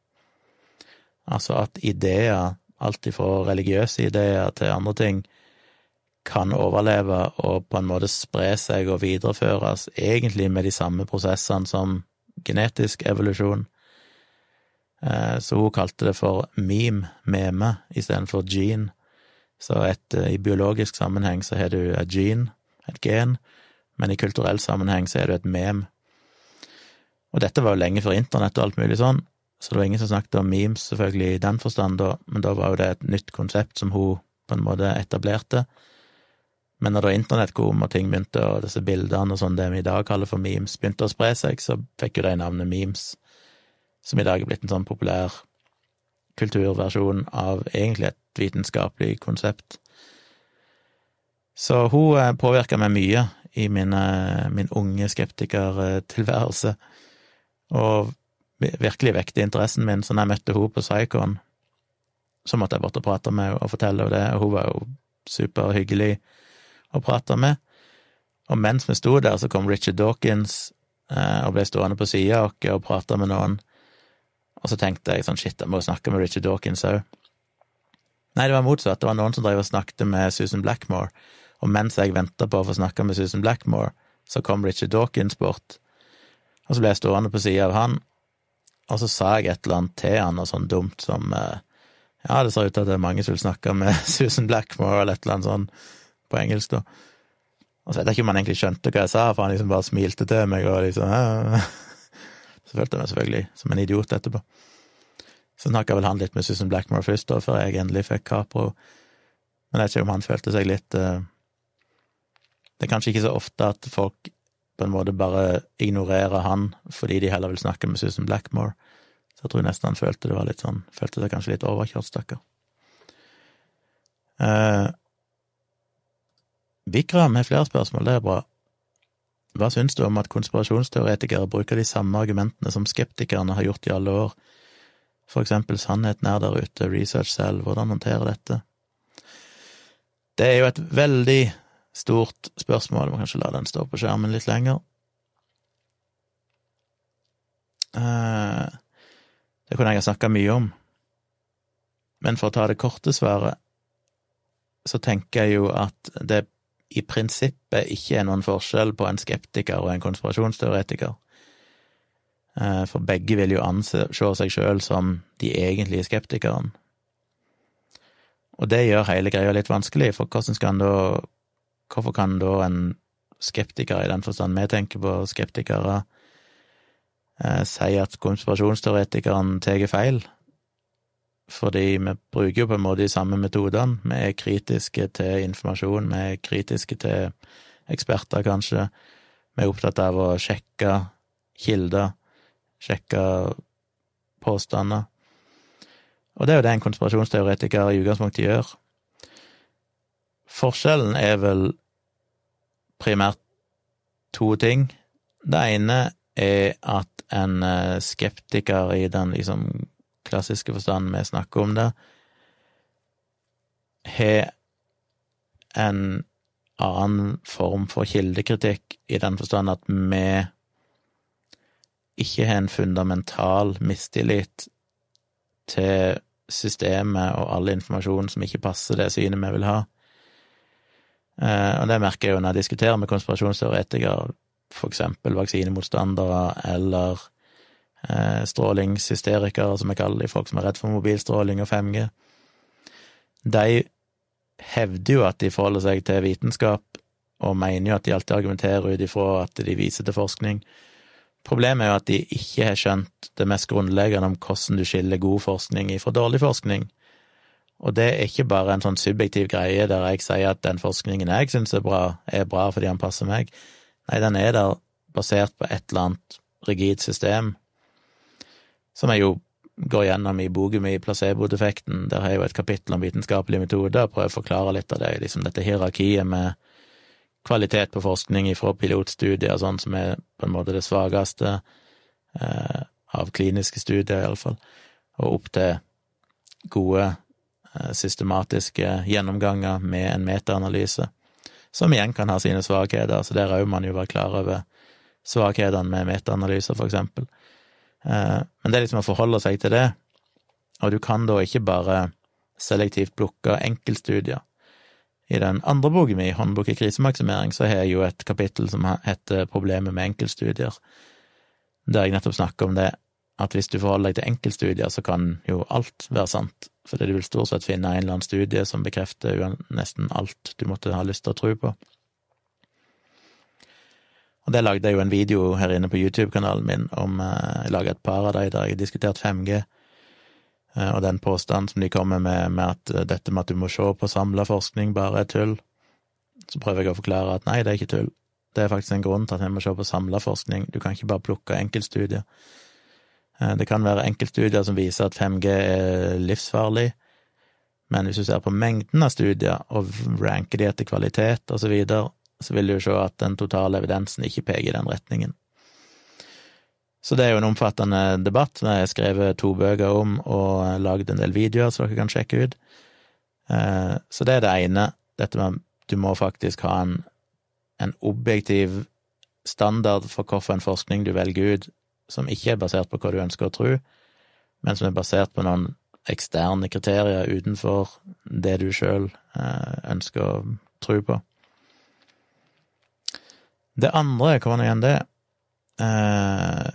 Altså at ideer, alt ifra religiøse ideer til andre ting, kan overleve og på en måte spre seg og videreføres, egentlig med de samme prosessene som genetisk evolusjon. Eh, så hun kalte det for meme, meme, istedenfor gene. Så et, eh, i biologisk sammenheng så har du et gene, et gen, men i kulturell sammenheng så er du et mem. Og dette var jo lenge før internett og alt mulig sånn, så det var ingen som snakket om memes, selvfølgelig, i den forstand, da, men da var jo det et nytt konsept som hun på en måte etablerte. Men når da internett kom og ting begynte, og disse bildene og sånn det vi i dag kaller for memes, begynte å spre seg, så fikk jo de navnet memes som i dag er blitt en sånn populær kulturversjon av egentlig et vitenskapelig konsept. Så hun eh, påvirka meg mye i min, min unge skeptikertilværelse, og virkelig vekte interessen min. Så når jeg møtte hun på Psycon, så måtte jeg bort og prate med henne og fortelle henne det, og hun var jo superhyggelig å prate med. Og mens vi sto der, så kom Richard Dawkins eh, og ble stående på sida av oss og prate med noen og så tenkte jeg sånn shit, jeg må snakke med Richard Dawkins òg. Nei, det var motsatt. Det var noen som drev og snakket med Susan Blackmore, og mens jeg venta på å få snakke med Susan Blackmore, så kom Richard Dawkins bort, og så ble jeg stående på sida av han, og så sa jeg et eller annet til han, og sånn dumt som eh, Ja, det ser ut til at det er mange som vil snakke med Susan Blackmore, eller et eller annet sånn på engelsk, da. Og så vet jeg ikke om han egentlig skjønte hva jeg sa, for han liksom bare smilte til meg og liksom Så følte jeg meg selvfølgelig som en idiot etterpå. Så snakka vel han litt med Susan Blackmore først, da, før jeg endelig fikk Capro. Men jeg vet ikke om han følte seg litt uh... Det er kanskje ikke så ofte at folk på en måte bare ignorerer han fordi de heller vil snakke med Susan Blackmore. Så jeg tror nesten han følte det var litt sånn Følte seg kanskje litt overkjørt, stakkar. Eh, Vikram har flere spørsmål, det er bra. Hva syns du om at konspirasjonsteoretikere bruker de samme argumentene som skeptikerne har gjort i alle år? For eksempel sannheten er der ute, research selv, hvordan håndtere dette? Det er jo et veldig stort spørsmål, jeg må kanskje la den stå på skjermen litt lenger. Eh, det kunne jeg ha snakka mye om, men for å ta det korte svaret så tenker jeg jo at det i prinsippet ikke er noen forskjell på en skeptiker og en konspirasjonsteoretiker. Eh, for begge vil jo anse seg sjøl som de egentlige skeptikerne. Og det gjør hele greia litt vanskelig, for hvordan skal en da Hvorfor kan da en skeptiker, i den forstand vi tenker på skeptikere, eh, si at konspirasjonsteoretikeren tar feil? Fordi vi bruker jo på en måte de samme metodene. Vi er kritiske til informasjon, vi er kritiske til eksperter, kanskje. Vi er opptatt av å sjekke kilder, sjekke påstander. Og det er jo det en konspirasjonsteoretiker i utgangspunktet gjør. Forskjellen er vel primært to ting. Det ene er at en eh, skeptiker i den liksom klassiske forstanden vi snakker om det, har en annen form for kildekritikk i den forstand at vi ikke har en fundamental mistillit til systemet og all informasjon som ikke passer det synet vi vil ha. Eh, og det merker jeg jo når jeg diskuterer med konspirasjonsteoretikere, for eksempel vaksinemotstandere eller eh, strålingshysterikere, som jeg kaller de, folk som er redd for mobilstråling og 5G. De hevder jo at de forholder seg til vitenskap, og mener jo at de alltid argumenterer ut ifra at de viser til forskning. Problemet er jo at de ikke har skjønt det mest grunnleggende om hvordan du skiller god forskning ifra dårlig forskning. Og det er ikke bare en sånn subjektiv greie der jeg sier at den forskningen jeg syns er bra, er bra fordi han passer meg. Nei, den er der basert på et eller annet rigid system, som jeg jo går gjennom i boka mi Placebo-defekten. Der har jeg jo et kapittel om vitenskapelige metoder, og prøver å forklare litt av det, liksom dette hierarkiet med kvalitet på forskning fra pilotstudier, og sånn som er på en måte det svakeste eh, av kliniske studier, iallfall, og opp til gode, systematiske gjennomganger med en metaanalyse, som igjen kan ha sine svakheter, så der òg man jo være klar over svakhetene med metaanalyser, for eksempel. Eh, men det er liksom å forholde seg til det, og du kan da ikke bare selektivt plukke enkeltstudier. I den andre boken min, Håndbok i krisemaksimering, så har jeg jo et kapittel som heter Problemet med enkeltstudier, der jeg nettopp snakker om det at hvis du forholder deg til enkeltstudier, så kan jo alt være sant, fordi du vil stort sett finne en eller annen studie som bekrefter nesten alt du måtte ha lyst til å tro på. Og det lagde jeg jo en video her inne på YouTube-kanalen min om eh, Jeg laga et par av dem der jeg har diskutert 5G Eh, og den påstanden som de kommer med, med at eh, dette med at du må se på samla forskning, bare er tull, så prøver jeg å forklare at nei, det er ikke tull. Det er faktisk en grunn til at vi må se på samla forskning, du kan ikke bare plukke enkeltstudier. Eh, det kan være enkeltstudier som viser at 5G er livsfarlig, men hvis du ser på mengden av studier og ranker de etter kvalitet og så videre, så vil du se at den totale evidensen ikke peker i den retningen. Så det er jo en omfattende debatt som jeg har skrevet to bøker om og lagd en del videoer så dere kan sjekke ut. Eh, så det er det ene, dette med at du må faktisk ha en, en objektiv standard for hvilken forskning du velger ut, som ikke er basert på hva du ønsker å tro, men som er basert på noen eksterne kriterier utenfor det du sjøl eh, ønsker å tro på. Det andre, hva var igjen det? Eh,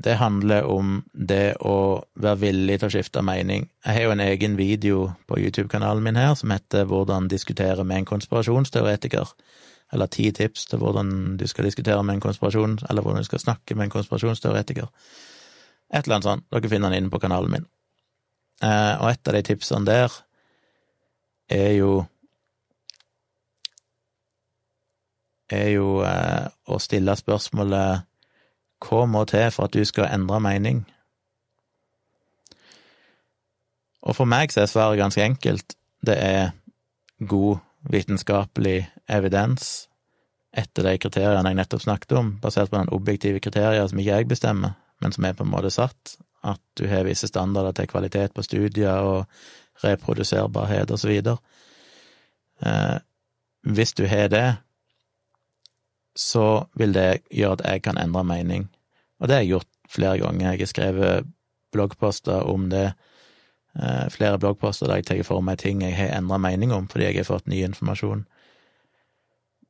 det handler om det å være villig til å skifte mening. Jeg har jo en egen video på YouTube-kanalen min her som heter Hvordan diskutere med en konspirasjonsteoretiker. Eller ti tips til hvordan du skal diskutere med en konspirasjon, eller hvordan du skal snakke med en konspirasjonsteoretiker. Et eller annet sånt. Dere finner den inne på kanalen min. Eh, og et av de tipsene der er jo er jo eh, å stille spørsmålet hva må til for at du skal endre mening? Og for meg så er svaret ganske enkelt. Det er god vitenskapelig evidens etter de kriteriene jeg nettopp snakket om, basert på den objektive kriterier som ikke jeg bestemmer, men som er på en måte satt, at du har visse standarder til kvalitet på studier og reproduserbarhet videre. Eh, hvis du har det, så vil det gjøre at jeg kan endre mening. Og det har jeg gjort flere ganger. Jeg har skrevet bloggposter om det, eh, flere bloggposter der jeg tar for meg ting jeg har endra mening om fordi jeg har fått ny informasjon.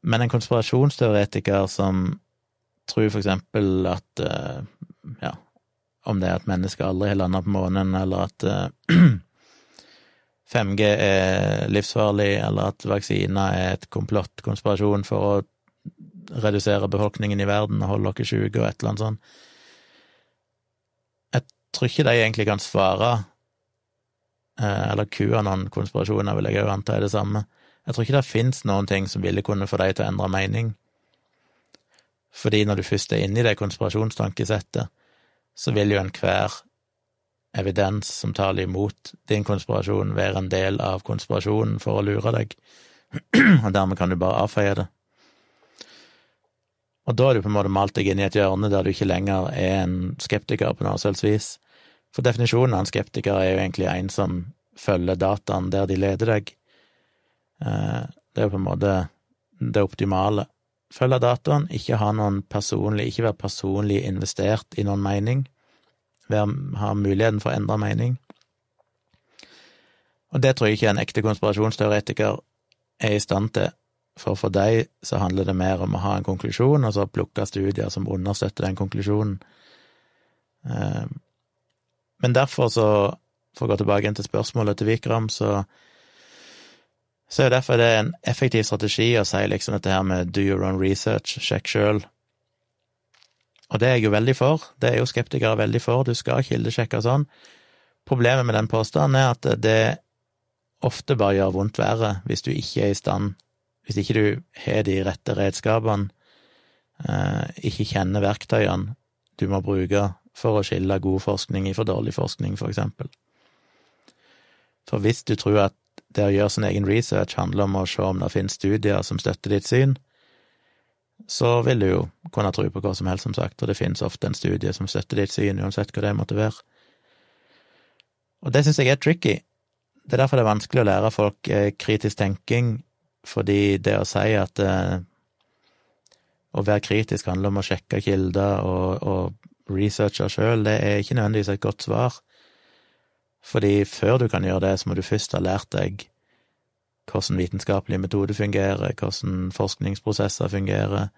Men en konspirasjonsteoretiker som tror for eksempel at eh, ja, om det er at mennesker aldri har landa på månen, eller at 5G er livsfarlig, eller at vaksiner er et komplott, konspirasjon for å redusere befolkningen i verden og holde dere sjuke og et eller annet sånt. Jeg tror ikke de egentlig kan svare, eh, eller QAnon konspirasjoner vil jeg òg anta er det samme. Jeg tror ikke det fins noen ting som ville kunne få deg til å endre mening. Fordi når du først er inne i det konspirasjonstankesettet, så vil jo enhver evidens som taler imot din konspirasjon, være en del av konspirasjonen for å lure deg, og dermed kan du bare avfeie det. Og da har du på en måte malt deg inn i et hjørne der du ikke lenger er en skeptiker på noe selvsvis. For definisjonen av en skeptiker er jo egentlig en som følger dataen der de leder deg. Eh, det er på en måte det optimale følge dataen, ikke ha noen personlig, ikke være personlig investert i noen mening, ha muligheten for å endre mening. Og det tror jeg ikke en ekte konspirasjonsteoretiker er i stand til, for for deg så handler det mer om å ha en konklusjon, og så plukke studier som understøtter den konklusjonen. Eh, men derfor så, for å gå tilbake til spørsmålet til Vikram, så så er derfor det er en effektiv strategi å si liksom dette her med do your own research, sjekk sjøl. Og det er jeg jo veldig for, det er jo skeptikere veldig for, du skal kildesjekke og sånn. Problemet med den påstanden er at det ofte bare gjør vondt verre hvis du ikke er i stand, hvis ikke du har de rette redskapene, eh, ikke kjenner verktøyene du må bruke for å skille god forskning fra dårlig forskning, for eksempel. For hvis du tror at det å gjøre sin egen research handler om å se om det finnes studier som støtter ditt syn, så vil du jo kunne tro på hva som helst, som sagt, og det finnes ofte en studie som støtter ditt syn, uansett hva det måtte være. Og det syns jeg er tricky. Det er derfor det er vanskelig å lære folk eh, kritisk tenking, fordi det å si at eh, å være kritisk handler om å sjekke kilder og, og researche sjøl, det er ikke nødvendigvis et godt svar. Fordi før du kan gjøre det, så må du først ha lært deg hvordan vitenskapelig metode fungerer, hvordan forskningsprosesser fungerer.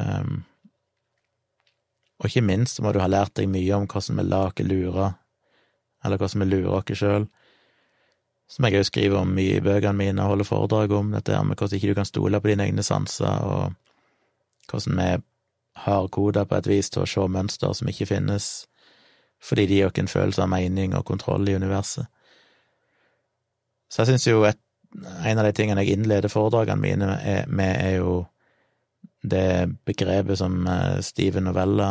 Um, og ikke minst må du ha lært deg mye om hvordan vi lager lurer, eller hvordan vi lurer oss sjøl. Som jeg òg skriver om mye i bøkene mine og holder foredrag om, dette med hvordan ikke du kan stole på dine egne sanser, og hvordan vi har koder på et vis til å se mønster som ikke finnes, fordi de gir oss en følelse av mening og kontroll i universet. Så jeg syns jo et, en av de tingene jeg innleder foredragene mine med, er jo det begrepet som eh, Steven Novella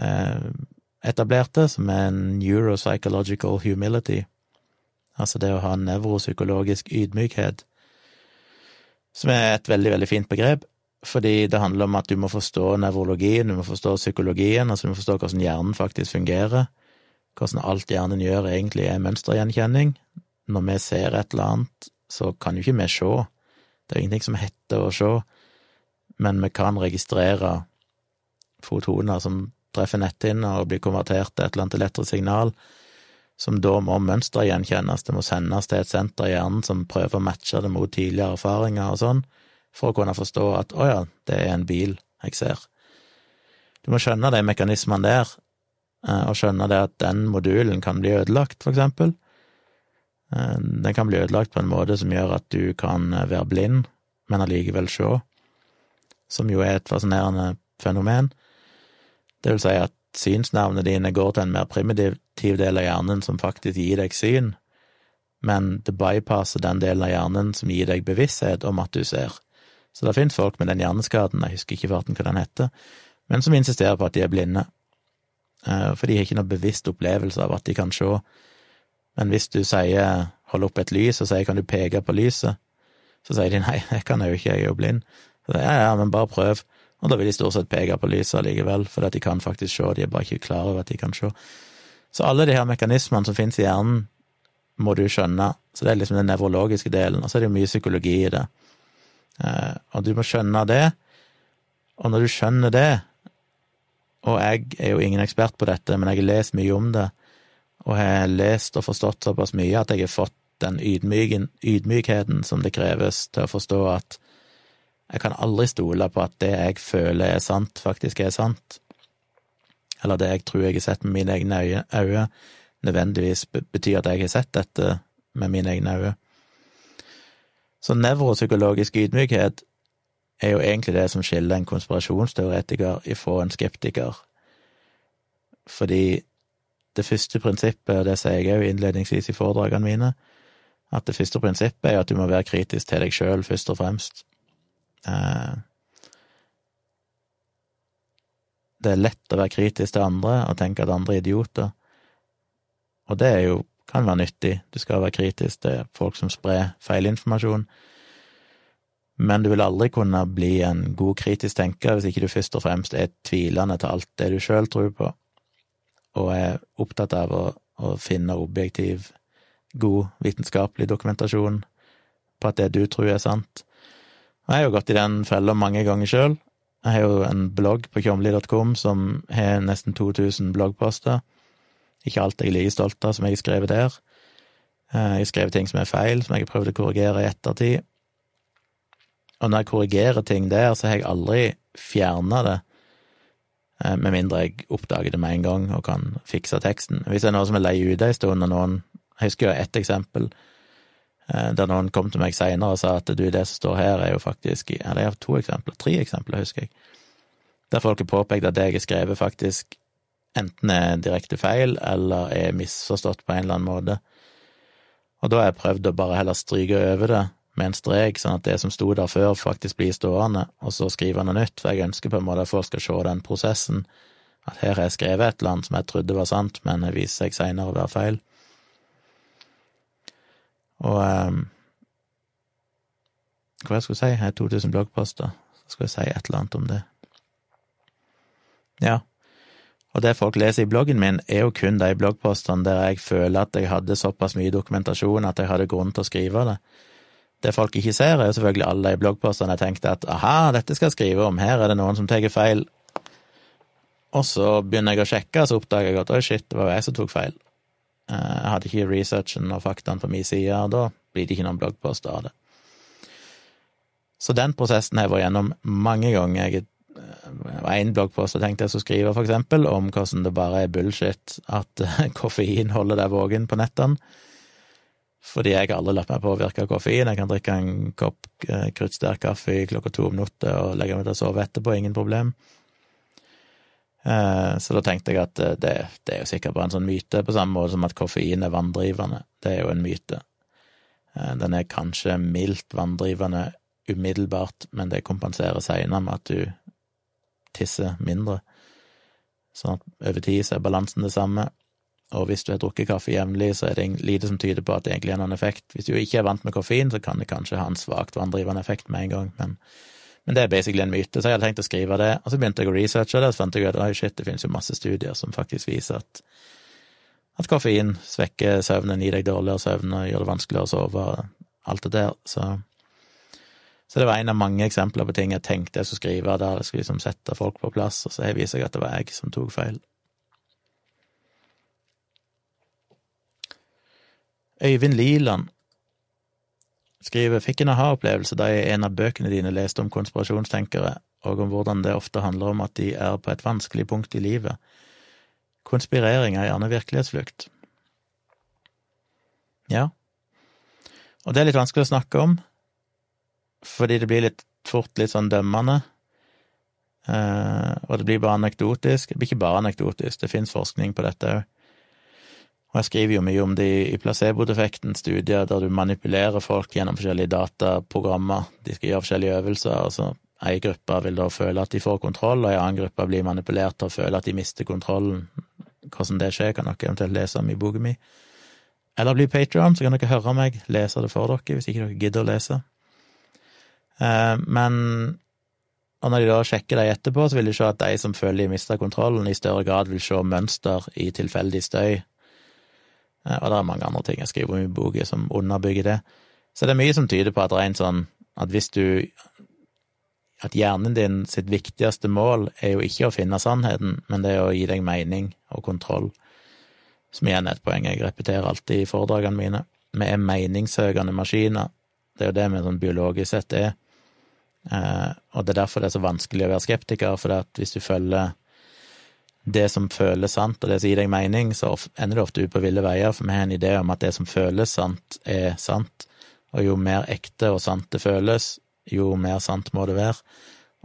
eh, etablerte, som er neuropsychological humility, altså det å ha nevropsykologisk ydmykhet, som er et veldig, veldig fint begrep, fordi det handler om at du må forstå nevrologien, du må forstå psykologien, altså du må forstå hvordan hjernen faktisk fungerer, hvordan alt hjernen gjør egentlig er mønstergjenkjenning. Når vi ser et eller annet, så kan jo ikke vi se, det er ingenting som heter å se, men vi kan registrere fotoner som treffer netthinna og blir konvertert til et eller annet elektrisk signal, som da må mønstergjenkjennes, det må sendes til et senter i hjernen som prøver å matche det mot tidligere erfaringer og sånn for å kunne forstå at å ja, det er en bil jeg ser. Du må skjønne de mekanismene der, eh, og skjønne det at den modulen kan bli ødelagt, for eksempel. Eh, den kan bli ødelagt på en måte som gjør at du kan eh, være blind, men allikevel se, som jo er et fascinerende fenomen. Det vil si at synsnervene dine går til en mer primitiv del av hjernen som faktisk gir deg syn, men det bypasser den delen av hjernen som gir deg bevissthet om at du ser. Så det finnes folk med den hjerneskaden, jeg husker ikke farten hva den heter, men som insisterer på at de er blinde. Eh, for de har ikke noe bevisst opplevelse av at de kan se. Men hvis du sier hold opp et lys, og sier kan du peke på lyset, så sier de nei, det kan jeg jo ikke, jeg er jo blind. Så sier ja, ja, men bare prøv. Og da vil de stort sett peke på lyset allikevel, at de kan faktisk se, de er bare ikke klar over at de kan se. Så alle de her mekanismene som finnes i hjernen, må du skjønne. Så det er liksom den nevrologiske delen, og så er det jo mye psykologi i det. Eh, og du må skjønne det. Og når du skjønner det, og jeg er jo ingen ekspert på dette, men jeg har lest mye om det, og har lest og forstått såpass mye at jeg har fått den ydmyken, ydmykheten som det kreves til å forstå at jeg kan aldri stole på at det jeg føler er sant, faktisk er sant, eller det jeg tror jeg har sett med mine egne øyne, nødvendigvis betyr at jeg har sett dette med mine egne øyne. Så nevropsykologisk ydmykhet er jo egentlig det som skiller en konspirasjonsteoretiker ifra en skeptiker, fordi det første prinsippet, og det sier jeg òg innledningsvis i foredragene mine, at det første prinsippet er at du må være kritisk til deg sjøl, først og fremst. Eh, det er lett å være kritisk til andre og tenke at andre er idioter, og det er jo, kan være nyttig. Du skal være kritisk til folk som sprer feilinformasjon, men du vil aldri kunne bli en god kritisk tenker hvis ikke du først og fremst er tvilende til alt det du sjøl tror på, og er opptatt av å, å finne objektiv god vitenskapelig dokumentasjon på at det du tror er sant. Og jeg har jo gått i den fella mange ganger sjøl. Jeg har jo en blogg på kjomli.com som har nesten 2000 bloggposter. Ikke alt jeg er like stolt av som jeg har skrevet der. Eh, jeg skriver ting som er feil, som jeg har prøvd å korrigere i ettertid. Og når jeg korrigerer ting der, så har jeg aldri fjerna det, eh, med mindre jeg oppdager det med en gang og kan fikse teksten. Hvis det er noe som er lei ute en stund, og noen jeg husker jo ett eksempel eh, der noen kom til meg seinere og sa at du, det som står her, er jo faktisk Eller jeg har to eksempler, tre eksempler, husker jeg. Der folk har påpekt at det jeg har skrevet, faktisk enten er direkte feil eller er misforstått på en eller annen måte. Og da har jeg prøvd å bare heller stryke over det med en strek, sånn at det som sto der før, faktisk blir stående, og så skrive noe nytt, for jeg ønsker på en måte at folk skal se den prosessen, at her har jeg skrevet et eller annet som jeg trodde var sant, men det viser seg seinere å være feil. Og um, hva jeg si, jeg har 2000 bloggposter, så skal jeg si et eller annet om det. Ja, og det folk leser i bloggen min, er jo kun de bloggpostene der jeg føler at jeg hadde såpass mye dokumentasjon at jeg hadde grunn til å skrive det. Det folk ikke ser, er jo selvfølgelig alle de bloggpostene jeg tenkte at aha, dette skal jeg skrive om, her er det noen som tar feil. Og så begynner jeg å sjekke, så oppdager jeg at oi, shit, det var jo jeg som tok feil. Eh, jeg hadde ikke researchen og faktaene på min side, og da blir det ikke noen bloggpost av det. Så den prosessen har jeg vært gjennom mange ganger. Jeg én bloggpost jeg tenkte jeg skulle skrive, for eksempel, om hvordan det bare er bullshit at koffein holder deg våken på nettene. Fordi jeg har aldri latt meg påvirke av koffein. Jeg kan drikke en kopp eh, kruttsterk kaffe klokka to om natta og legge meg til å sove etterpå, ingen problem. Eh, så da tenkte jeg at eh, det, det, er jo sikkert bare en sånn myte, på samme måte som at koffein er vanndrivende. Det er jo en myte. Eh, den er kanskje mildt vanndrivende umiddelbart, men det kompenserer seinere med at du tisser mindre. Sånn at over tid så er balansen det samme. Og hvis du har drukket kaffe jevnlig, så er det lite som tyder på at det egentlig har noen effekt. Hvis du ikke er vant med koffein, så kan det kanskje ha en svakt vanndrivende effekt med en gang, men men det er basically en myte, så jeg hadde tenkt å skrive det. Og så begynte jeg å researche det, og så fant jeg ut at shit, det finnes jo masse studier som faktisk viser at, at koffein svekker søvnen, gir deg dårligere søvn og gjør det vanskeligere å sove, alt det der. Så, så det var en av mange eksempler på ting jeg tenkte jeg skulle skrive, der jeg skulle liksom sette folk på plass, og så viser jeg at det var jeg som tok feil. Øyvind Liland skriver fikk en aha-opplevelse da jeg i en av bøkene dine leste om konspirasjonstenkere, og om hvordan det ofte handler om at de er på et vanskelig punkt i livet. Konspirering er gjerne virkelighetsflukt. Ja, og det er litt vanskelig å snakke om, fordi det blir litt fort litt sånn dømmende, eh, og det blir bare anekdotisk. Det blir ikke bare anekdotisk, det finnes forskning på dette òg. Og jeg skriver jo mye om det i placebo-defekten, studier der du manipulerer folk gjennom forskjellige dataprogrammer. De skal gjøre forskjellige øvelser, og så ei gruppe vil da føle at de får kontroll, og ei annen gruppe blir manipulert til å føle at de mister kontrollen. Hvordan det skjer, kan dere eventuelt lese om i boka mi. Eller bli Patrion, så kan dere høre meg lese det for dere, hvis ikke dere gidder å lese. Eh, men og når de da sjekker dem etterpå, så vil de se at de som føler de mista kontrollen, i større grad vil se mønster i tilfeldig støy Eh, og det er mange andre ting jeg skriver om i boka som underbygger det. Så det er mye som tyder på at det sånn at hvis du At hjernen din sitt viktigste mål er jo ikke å finne sannheten, men det er å gi deg mening og kontroll. som igjen er et poeng jeg repeterer alltid i foredragene mine. Vi er meningssøkende maskiner. Det er jo det vi sånn biologisk sett er. Eh, og det er derfor det er så vanskelig å være skeptiker, for hvis du følger det som føles sant, og det som gir deg mening, så ender du ofte ut på ville veier, for vi har en idé om at det som føles sant, er sant, og jo mer ekte og sant det føles, jo mer sant må det være.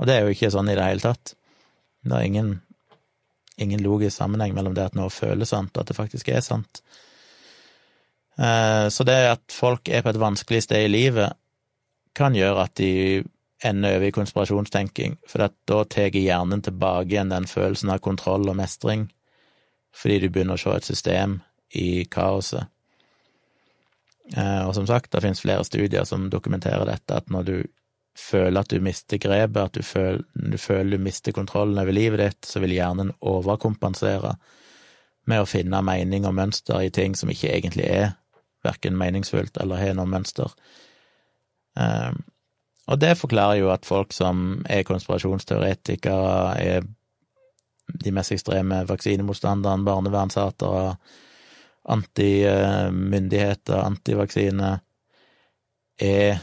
Og det er jo ikke sånn i det hele tatt. Det er ingen, ingen logisk sammenheng mellom det at noe føles sant, og at det faktisk er sant. Eh, så det at folk er på et vanskelig sted i livet, kan gjøre at de ender over i konspirasjonstenking, for da tar hjernen tilbake igjen den følelsen av kontroll og mestring, fordi du begynner å se et system i kaoset. Eh, og som sagt, det finnes flere studier som dokumenterer dette, at når du føler at du mister grepet, at du føler, du føler du mister kontrollen over livet ditt, så vil hjernen overkompensere med å finne mening og mønster i ting som ikke egentlig er verken meningsfullt eller har noe mønster. Um, og det forklarer jo at folk som er konspirasjonsteoretikere, er de mest ekstreme vaksinemotstanderne, barnevernshatere, antimyndigheter, antivaksine, er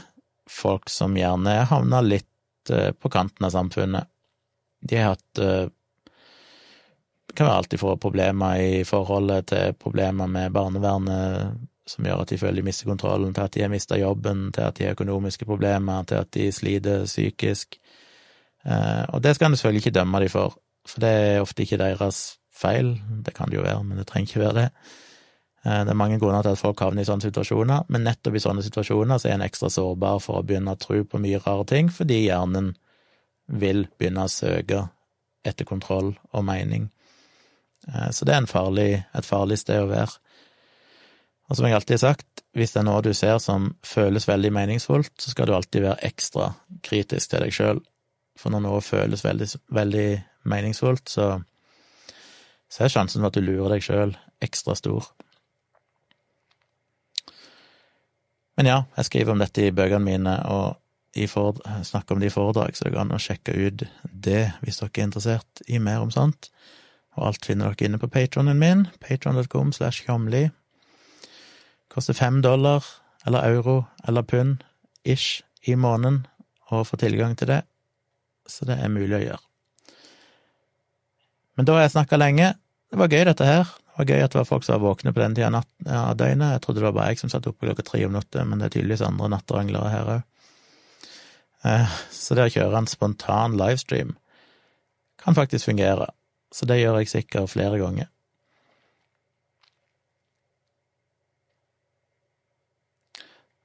folk som gjerne havner litt eh, på kanten av samfunnet. De har hatt eh, kan være alltid fra problemer i forholdet til problemer med barnevernet, som gjør at de føler de mister kontrollen, til at de har mista jobben, til at de har økonomiske problemer, til at de sliter psykisk. Eh, og det skal en selvfølgelig ikke dømme dem for, for det er ofte ikke deres feil. Det kan det jo være, men det trenger ikke være det. Eh, det er mange grunner til at folk havner i sånne situasjoner, men nettopp i sånne situasjoner så er en ekstra sårbar for å begynne å tro på mye rare ting, fordi hjernen vil begynne å søke etter kontroll og mening. Eh, så det er farlig, et farlig sted å være. Og som jeg alltid har sagt, hvis det er noe du ser som føles veldig meningsfullt, så skal du alltid være ekstra kritisk til deg sjøl. For når noe føles veldig, veldig meningsfullt, så, så er sjansen for at du lurer deg sjøl, ekstra stor. Men ja, jeg skriver om dette i bøkene mine, og snakker om det i foredrag, så det går an å sjekke ut det hvis dere er interessert i mer om sånt. Og alt finner dere inne på patronen min, patron.com slash tjomli. Koster fem dollar eller euro eller pund ish i måneden å få tilgang til det, så det er mulig å gjøre. Men da har jeg snakka lenge. Det var gøy, dette her. Det var gøy at det var folk som var våkne på den tida av døgnet. Jeg trodde det var bare jeg som satt oppe klokka tre om natta, men det er tydeligvis andre natteranglere her òg. Eh, så det å kjøre en spontan livestream kan faktisk fungere, så det gjør jeg sikkert flere ganger.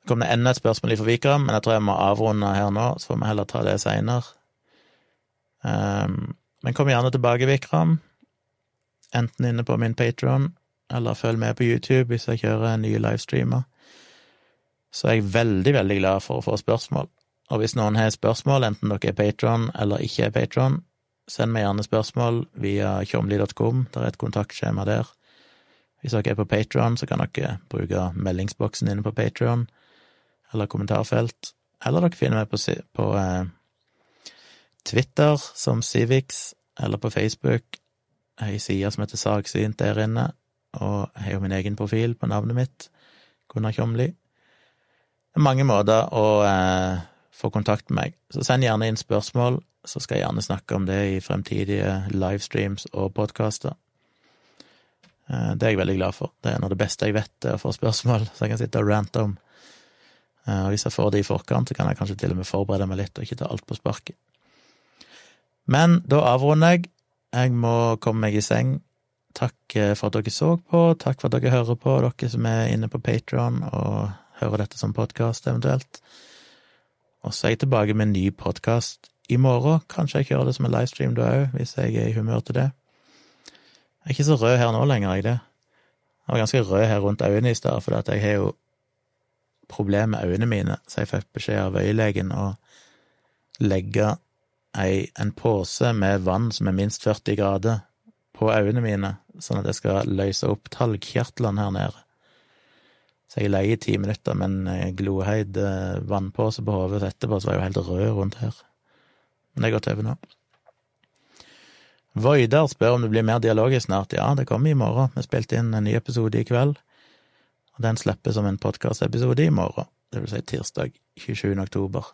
Kom det enda et spørsmål fra Vikram, men jeg tror jeg må avrunde her nå, så får vi heller ta det seinere. Um, men kom gjerne tilbake, Vikram, enten inne på min Patron, eller følg med på YouTube hvis jeg kjører nye livestreamer. Så er jeg veldig, veldig glad for å få spørsmål. Og hvis noen har spørsmål, enten dere er patron eller ikke er patron, send meg gjerne spørsmål via tjomli.com, det er et kontaktskjema der. Hvis dere er på Patron, så kan dere bruke meldingsboksen inne på Patron eller kommentarfelt, eller dere finner meg på, på eh, Twitter som Civix, eller på Facebook. Jeg har ei side som heter Saksynt der inne, og jeg har jo min egen profil på navnet mitt, Gunnar Kjomli. Det er mange måter å eh, få kontakt med meg, så send gjerne inn spørsmål, så skal jeg gjerne snakke om det i fremtidige livestreams og podkaster. Eh, det er jeg veldig glad for. Det er noe av det beste jeg vet, er å få spørsmål, så jeg kan sitte og rante om. Eh, og hvis jeg får det i forkant, så kan jeg kanskje til og med forberede meg litt og ikke ta alt på sparket. Men da avrunder jeg. Jeg må komme meg i seng. Takk eh, for at dere så på, takk for at dere hører på, dere som er inne på Patron og hører dette som podkast, eventuelt. Og så er jeg tilbake med en ny podkast i morgen. Kanskje jeg kjører det som en livestream da òg, hvis jeg er i humør til det. Jeg er ikke så rød her nå lenger, jeg det. Jeg var ganske rød her rundt øynene i stad, for jeg har jo problem med øynene mine, så jeg fikk beskjed av øyelegen å legge ei, en pose med vann som er minst 40 grader, på øynene mine, sånn at jeg skal løse opp talgkjertlene her nede. Så jeg leier ti minutter med en gloheid eh, vannpose på hodet, etterpå så var jeg jo helt rød rundt her. Men det er gått over nå. Voidar spør om det blir mer dialogisk snart. Ja, det kommer i morgen. Vi spilte inn en ny episode i kveld, og den slipper som en podkastepisode i morgen, det vil si tirsdag 27. oktober.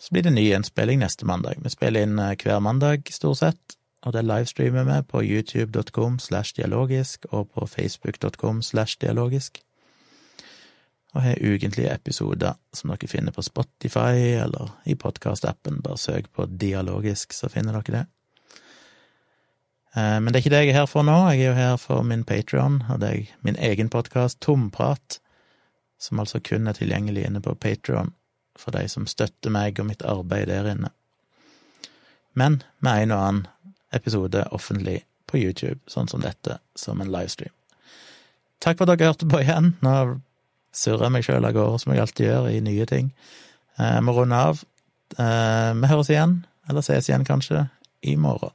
Så blir det ny innspilling neste mandag. Vi spiller inn eh, hver mandag, stort sett, og det livestreamer vi på youtube.com slash dialogisk og på facebook.com slash dialogisk. Og har ukentlige episoder som dere finner på Spotify eller i podkastappen. Bare søk på Dialogisk, så finner dere det. Eh, men det er ikke det jeg er her for nå. Jeg er jo her for min Patrion, og det er min egen podkast, Tomprat, som altså kun er tilgjengelig inne på Patrion for de som støtter meg og mitt arbeid der inne. Men med en og annen episode offentlig på YouTube, sånn som dette, som en livestream. Takk for at dere hørte på igjen. Nå surrer jeg meg sjøl av gårde, som jeg alltid gjør, i nye ting. Jeg må runde av. Eh, vi høres igjen, eller ses igjen kanskje, i morgen.